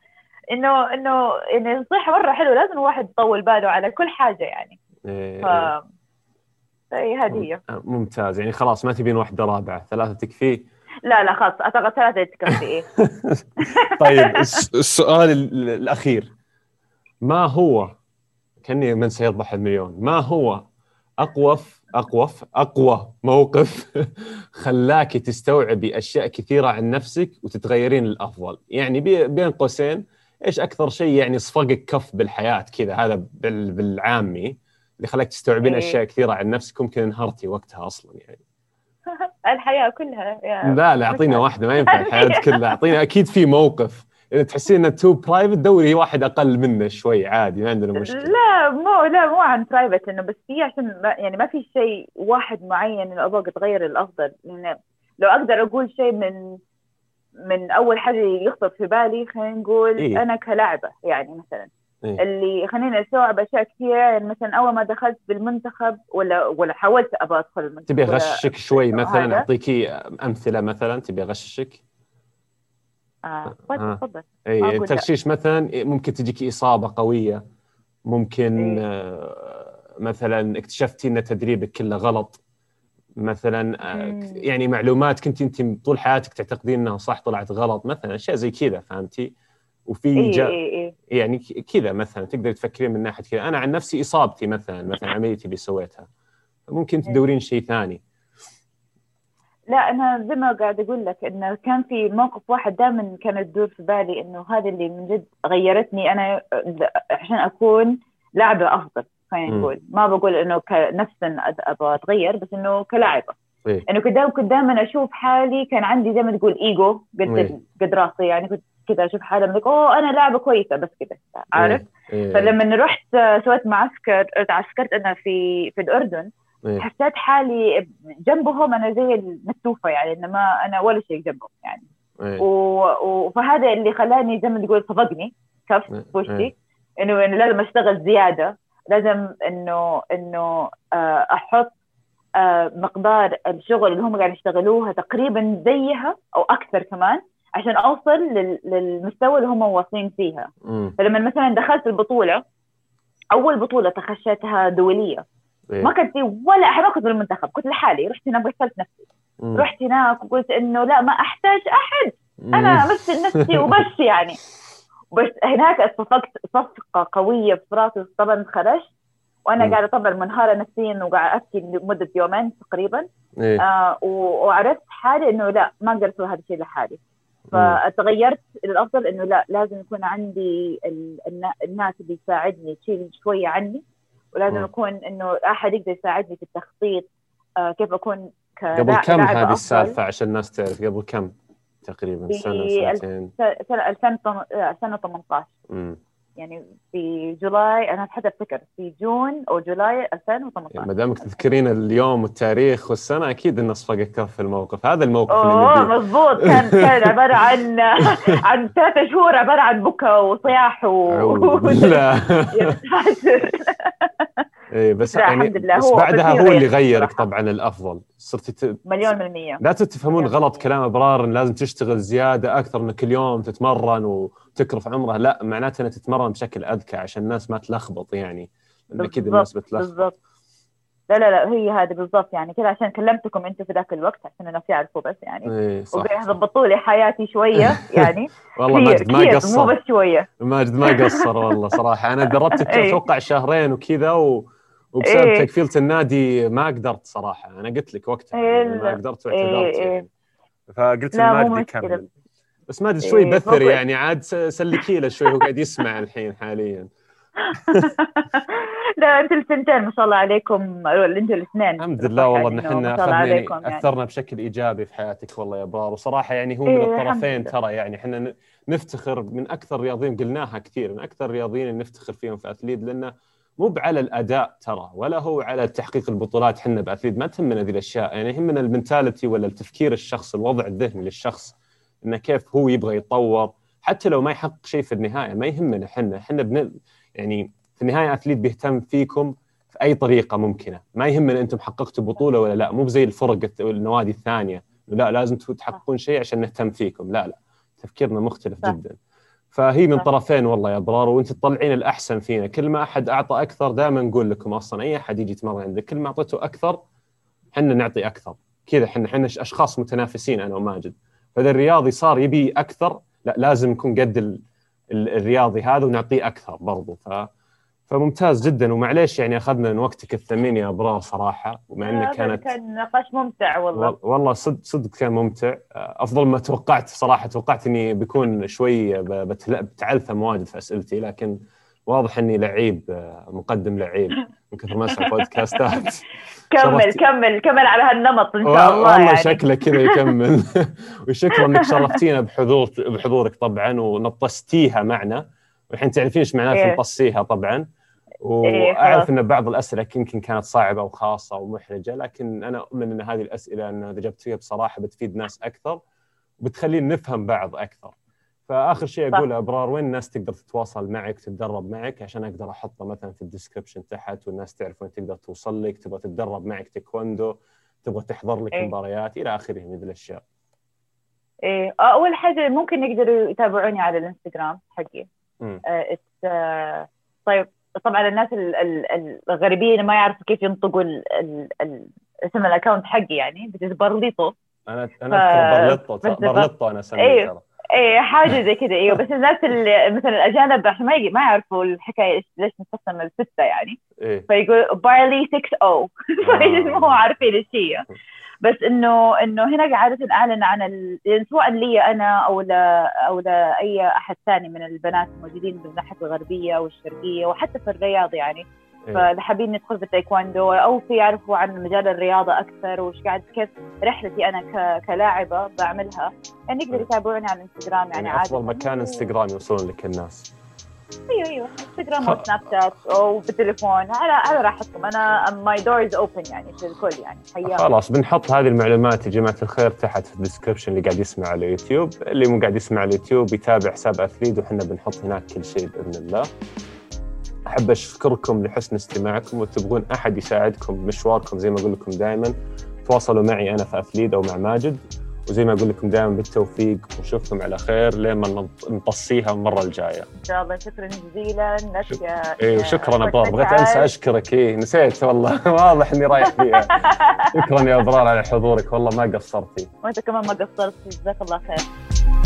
إنه إنه انه النصيحه مرة حلوة لازم الواحد يطول باله على كل حاجة يعني إيه. ف اي هذه هي ممتاز. يعني خلاص ما تبين واحدة رابعة. ثلاثة تكفي؟ لا لا خلاص. أعتقد ثلاثة تكفي إيه. طيب الس- السؤال ال- الأخير. ما هو كأني من سيربح المليون. ما هو أقوف أقوف أقوى موقف خلاك تستوعبي أشياء كثيرة عن نفسك وتتغيرين للأفضل؟ يعني بي- بين قوسين إيش أكثر شيء يعني صفقك كف بالحياة كذا؟ هذا بال- بالعامي. اللي خلاك تستوعبين إيه. أشياء كثيرة عن نفسك ممكن انهرتي وقتها أصلا يعني. الحياة كلها يا لا لا أعطينا واحدة ما ينفع الحياة كلها. أعطينا أكيد في موقف. إذا تحسين إنه too private دوري واحد أقل منه شوي عادي ما عندنا مشكلة. لا مو لا مو عن private إنه بس في عشان ما يعني ما في شيء واحد معين إنه أبغى أتغير الأفضل. يعني لو أقدر أقول شيء من من أول حاجة يخطر في بالي خلينا نقول إيه؟ أنا كلاعبة يعني مثلا. إيه؟ اللي خليني استوعب أشياء كثيرة يعني مثلا أول ما دخلت بالمنتخب ولا ولا حاولت أبغى أدخل المنتخب تبي أغششك شوي مثلا اعطيكي أمثلة مثلا تبي أغششك آه تفضل آه. اي التغشيش مثلا ممكن تجيك إصابة قوية ممكن إيه؟ آه مثلا اكتشفتي إن تدريبك كله غلط مثلا آه يعني معلومات كنت أنت طول حياتك تعتقدين إنها صح طلعت غلط مثلا أشياء زي كذا فهمتي؟ وفي إيه جا... إيه إيه. يعني كذا مثلا تقدر تفكرين من ناحية كذا أنا عن نفسي إصابتي مثلا مثلا عمليتي اللي سويتها ممكن إيه. تدورين شيء ثاني لا أنا زي ما قاعد أقول لك انه كان في موقف واحد دائما كانت تدور في بالي إنه هذا اللي من جد غيرتني أنا عشان أكون لاعبة أفضل خلينا نقول ما بقول إنه كنفسا أبغى أتغير بس إنه كلاعبة إيه؟ إنه كنت كنت دائما أشوف حالي كان عندي زي ما تقول إيجو قد إيه؟ قد راسي يعني كنت كذا أشوف حالي بقول أوه أنا لاعبه كويسة بس كذا عارف إيه. إيه. فلما رحت سويت معسكر عسكرت أنا في في الأردن إيه. حسيت حالي جنبهم أنا زي المكتوفه يعني انما أنا ولا شيء جنبهم يعني إيه. و... فهذا اللي خلاني زي ما تقول صفقني كف في وشي إيه. إنه إنه لازم أشتغل زيادة لازم إنه إنه آه، أحط آه، مقدار الشغل اللي هم قاعدين يشتغلوها تقريبا زيها أو أكثر كمان عشان أوصل للمستوى اللي هم واصلين فيها. فلما مثلا دخلت البطولة أول بطولة تخشيتها دولية. إيه؟ ما كان في ولا أحد ما كنت بالمنتخب كنت لحالي رحت هناك غسلت نفسي. مم. رحت هناك وقلت إنه لا ما أحتاج أحد. أنا امثل نفسي وبس يعني. بس هناك اتفقت صفقة قوية في راسي طبعا خرجت. وأنا قاعدة طبعا منهارة نفسيا وقاعدة أبكي لمدة يومين تقريبا. إيه؟ آه وعرفت حالي إنه لا ما أقدر أسوي هذا الشيء لحالي. فتغيرت للأفضل إنه لا لازم يكون عندي الناس اللي تساعدني تشيل شوية عني ولازم يكون إنه أحد يقدر يساعدني في التخطيط آه كيف أكون قبل كم هذه السالفة؟ عشان الناس تعرف قبل كم تقريبا؟ سنة سنتين؟ سنة 2018 يعني في جولاي أنا حتى أفتكر في جون أو جولاي 2018 يعني ما دامك تذكرين اليوم والتاريخ والسنة أكيد انه صفقك كف في الموقف. هذا الموقف أوه مضبوط كان كان عبارة عن عن ثلاث شهور عبارة عن بكا وصياح و لا اي بس يعني بس بعدها هو اللي غيرك طبعا الأفضل. صرتي ت... مليون بالمية. لا تفهمون غلط كلام إبرار لازم تشتغل زيادة أكثر من كل يوم تتمرن وتكرف عمره لا معناته إنها تتمرن بشكل أذكى عشان الناس ما تلخبط يعني لأن كذا الناس بتلخبط. بالضبط. لا لا لا هي هذه بالضبط يعني كذا عشان كلمتكم أنتم في ذاك الوقت عشان الناس يعرفوا بس يعني. إيه ضبطوا لي حياتي شوية يعني. والله ماجد ما قصر مو بس شوية. ماجد ما قصر والله صراحة. أنا دربتك إيه. أتوقع شهرين وكذا و... وبسبب إيه؟ تكفيله النادي ما قدرت صراحة. أنا قلت لك وقتها إيه يعني ما قدرت واعتذرت إيه. يعني. فقلت لماجد يكمل بس ماجد شوي إيه بثر يعني عاد سلكي له شوي هو قاعد يسمع الحين حاليا. لا أنتم الثنتين ما شاء الله عليكم أنتم الاثنين. الحمد لله والله إن إحنا يعني. أثرنا بشكل إيجابي في حياتك والله يا برار. وصراحة يعني هو من إيه الطرفين ترى يعني إحنا نفتخر من أكثر الرياضيين قلناها كثير من أكثر الرياضيين اللي نفتخر فيهم في اثليد لأنه مو على الأداء ترى ولا هو على تحقيق البطولات. إحنا باثليت ما تهمنا ذي الأشياء يعني يهمنا المنتاليتي ولا التفكير الشخص الوضع الذهني للشخص. إنه كيف هو يبغى يتطور. حتى لو ما يحقق شيء في النهاية ما يهمنا إحنا. إحنا بن يعني في النهاية اثليت بيهتم فيكم في أي طريقة ممكنة. ما يهمنا أنتم حققتوا بطولة ولا لا. مو زي الفرق النوادي الثانية. لا لازم تحققون شيء عشان نهتم فيكم. لا لا. تفكيرنا مختلف صح. جدا. فهي من طرفين والله يا أبرار وأنت تطلعين الأحسن فينا. كل ما أحد أعطى أكثر دائما نقول لكم أصلا أي أحد يجي يتمرن عندك كل ما أعطيته أكثر إحنا نعطي أكثر. كذا إحنا إحنا أشخاص متنافسين أنا وماجد. فإذا الرياضي صار يبي أكثر لا لازم نكون قد الرياضي هذا ونعطيه أكثر برضو. ف فممتاز جدا. ومعليش يعني أخذنا من وقتك الثمين يا ابرار صراحة ومع إنه كانت كان نقاش ممتع والله. والله صدق صدق كان ممتع. أفضل ما توقعت صراحة توقعت إني بيكون شوي بتعلثم واجد في أسئلتي لكن واضح إني لعيب آه، مقدم لعيب من كثر ما أسمع بودكاستات كمل كمل كمل على هالنمط إن شاء الله والله يعني. شكله كذا يكمل وشكرا إنك شرفتينا بحضور بحضورك طبعا ونطستيها معنا والحين تعرفين إيش معناته إيه. نطسيها طبعا إيه، وأعرف إن بعض الأسئلة يمكن كانت صعبة وخاصه ومحرجه لكن أنا أؤمن إن هذه الأسئلة انه إذا جبت فيها بصراحة بتفيد ناس أكثر وبتخلينا نفهم بعض أكثر. فآخر شيء اقوله أبرار وين الناس تقدر تتواصل معك تتدرب معك؟ عشان أقدر أحطه مثلا في ال description تحت والناس تعرف وين تقدر توصل لك تبغى تتدرب معك تايكوندو تبغى تحضر لك إيه؟ مباريات إلى آخره من الأشياء. إيه. أول حاجة ممكن يقدروا يتابعوني على الإنستغرام حقي. آه آه طيب طبعا الناس الغريبين ما يعرفوا كيف ينطقوا اسم ال account حقي يعني برليطو أنا أنا ف... برليطو برليطو أنا أسميه أيوه إيه حاجة زي كذا إيوه. بس الناس اللي مثلا الأجانب ما ما يعرفوا الحكاية ليش نقسم الستة يعني. إيه؟ فيقول بارلي 6 أو فما هو عارفين إيش هي. بس انه إنه هنا عاده اعلن عن ال... يعني سواء لي أنا أو ل... أو لاي أحد ثاني من البنات الموجودين من الناحية الغربية والشرقية وحتى في الرياض يعني. فاللي حابين يدخل في التايكواندو أو في يعرفوا عن مجال الرياضة أكثر وش قاعد كيف رحلتي أنا ك... كلاعبة بعملها. يعني يقدروا يتابعوني على الانستغرام يعني, يعني عادي. أفضل مكان إنستغرام يوصلون لك الناس. أيوه أيوه. إنستغرام أو سناب شات أو بالتليفون على على راحتكم. أنا my door is open يعني للكل يعني. حياك. خلاص بنحط هذه المعلومات يا جماعة الخير تحت في ال description اللي قاعد يسمع على اليوتيوب. اللي مو قاعد يسمع على اليوتيوب يتابع حساب اثليد وحنا بنحط هناك كل شيء بإذن الله. أحب أشكركم لحسن استماعكم وتبغون أحد يساعدكم بمشواركم زي ما أقول لكم دائما تواصلوا معي أنا في اثليد أو مع ماجد وزي ما أقول لكم دائما بالتوفيق ونشوفكم على خير لين ما نطصيها المرة الجاية. إن شاء الله شكرا جزيلا لك يا اي وشكرا ابرار بغيت أنسى أشكرك اي نسيت والله واضح إني رايح فيها. شكرا يا ابرار على حضورك والله ما قصرتي. وأنت كمان ما قصرت جزاك الله خير.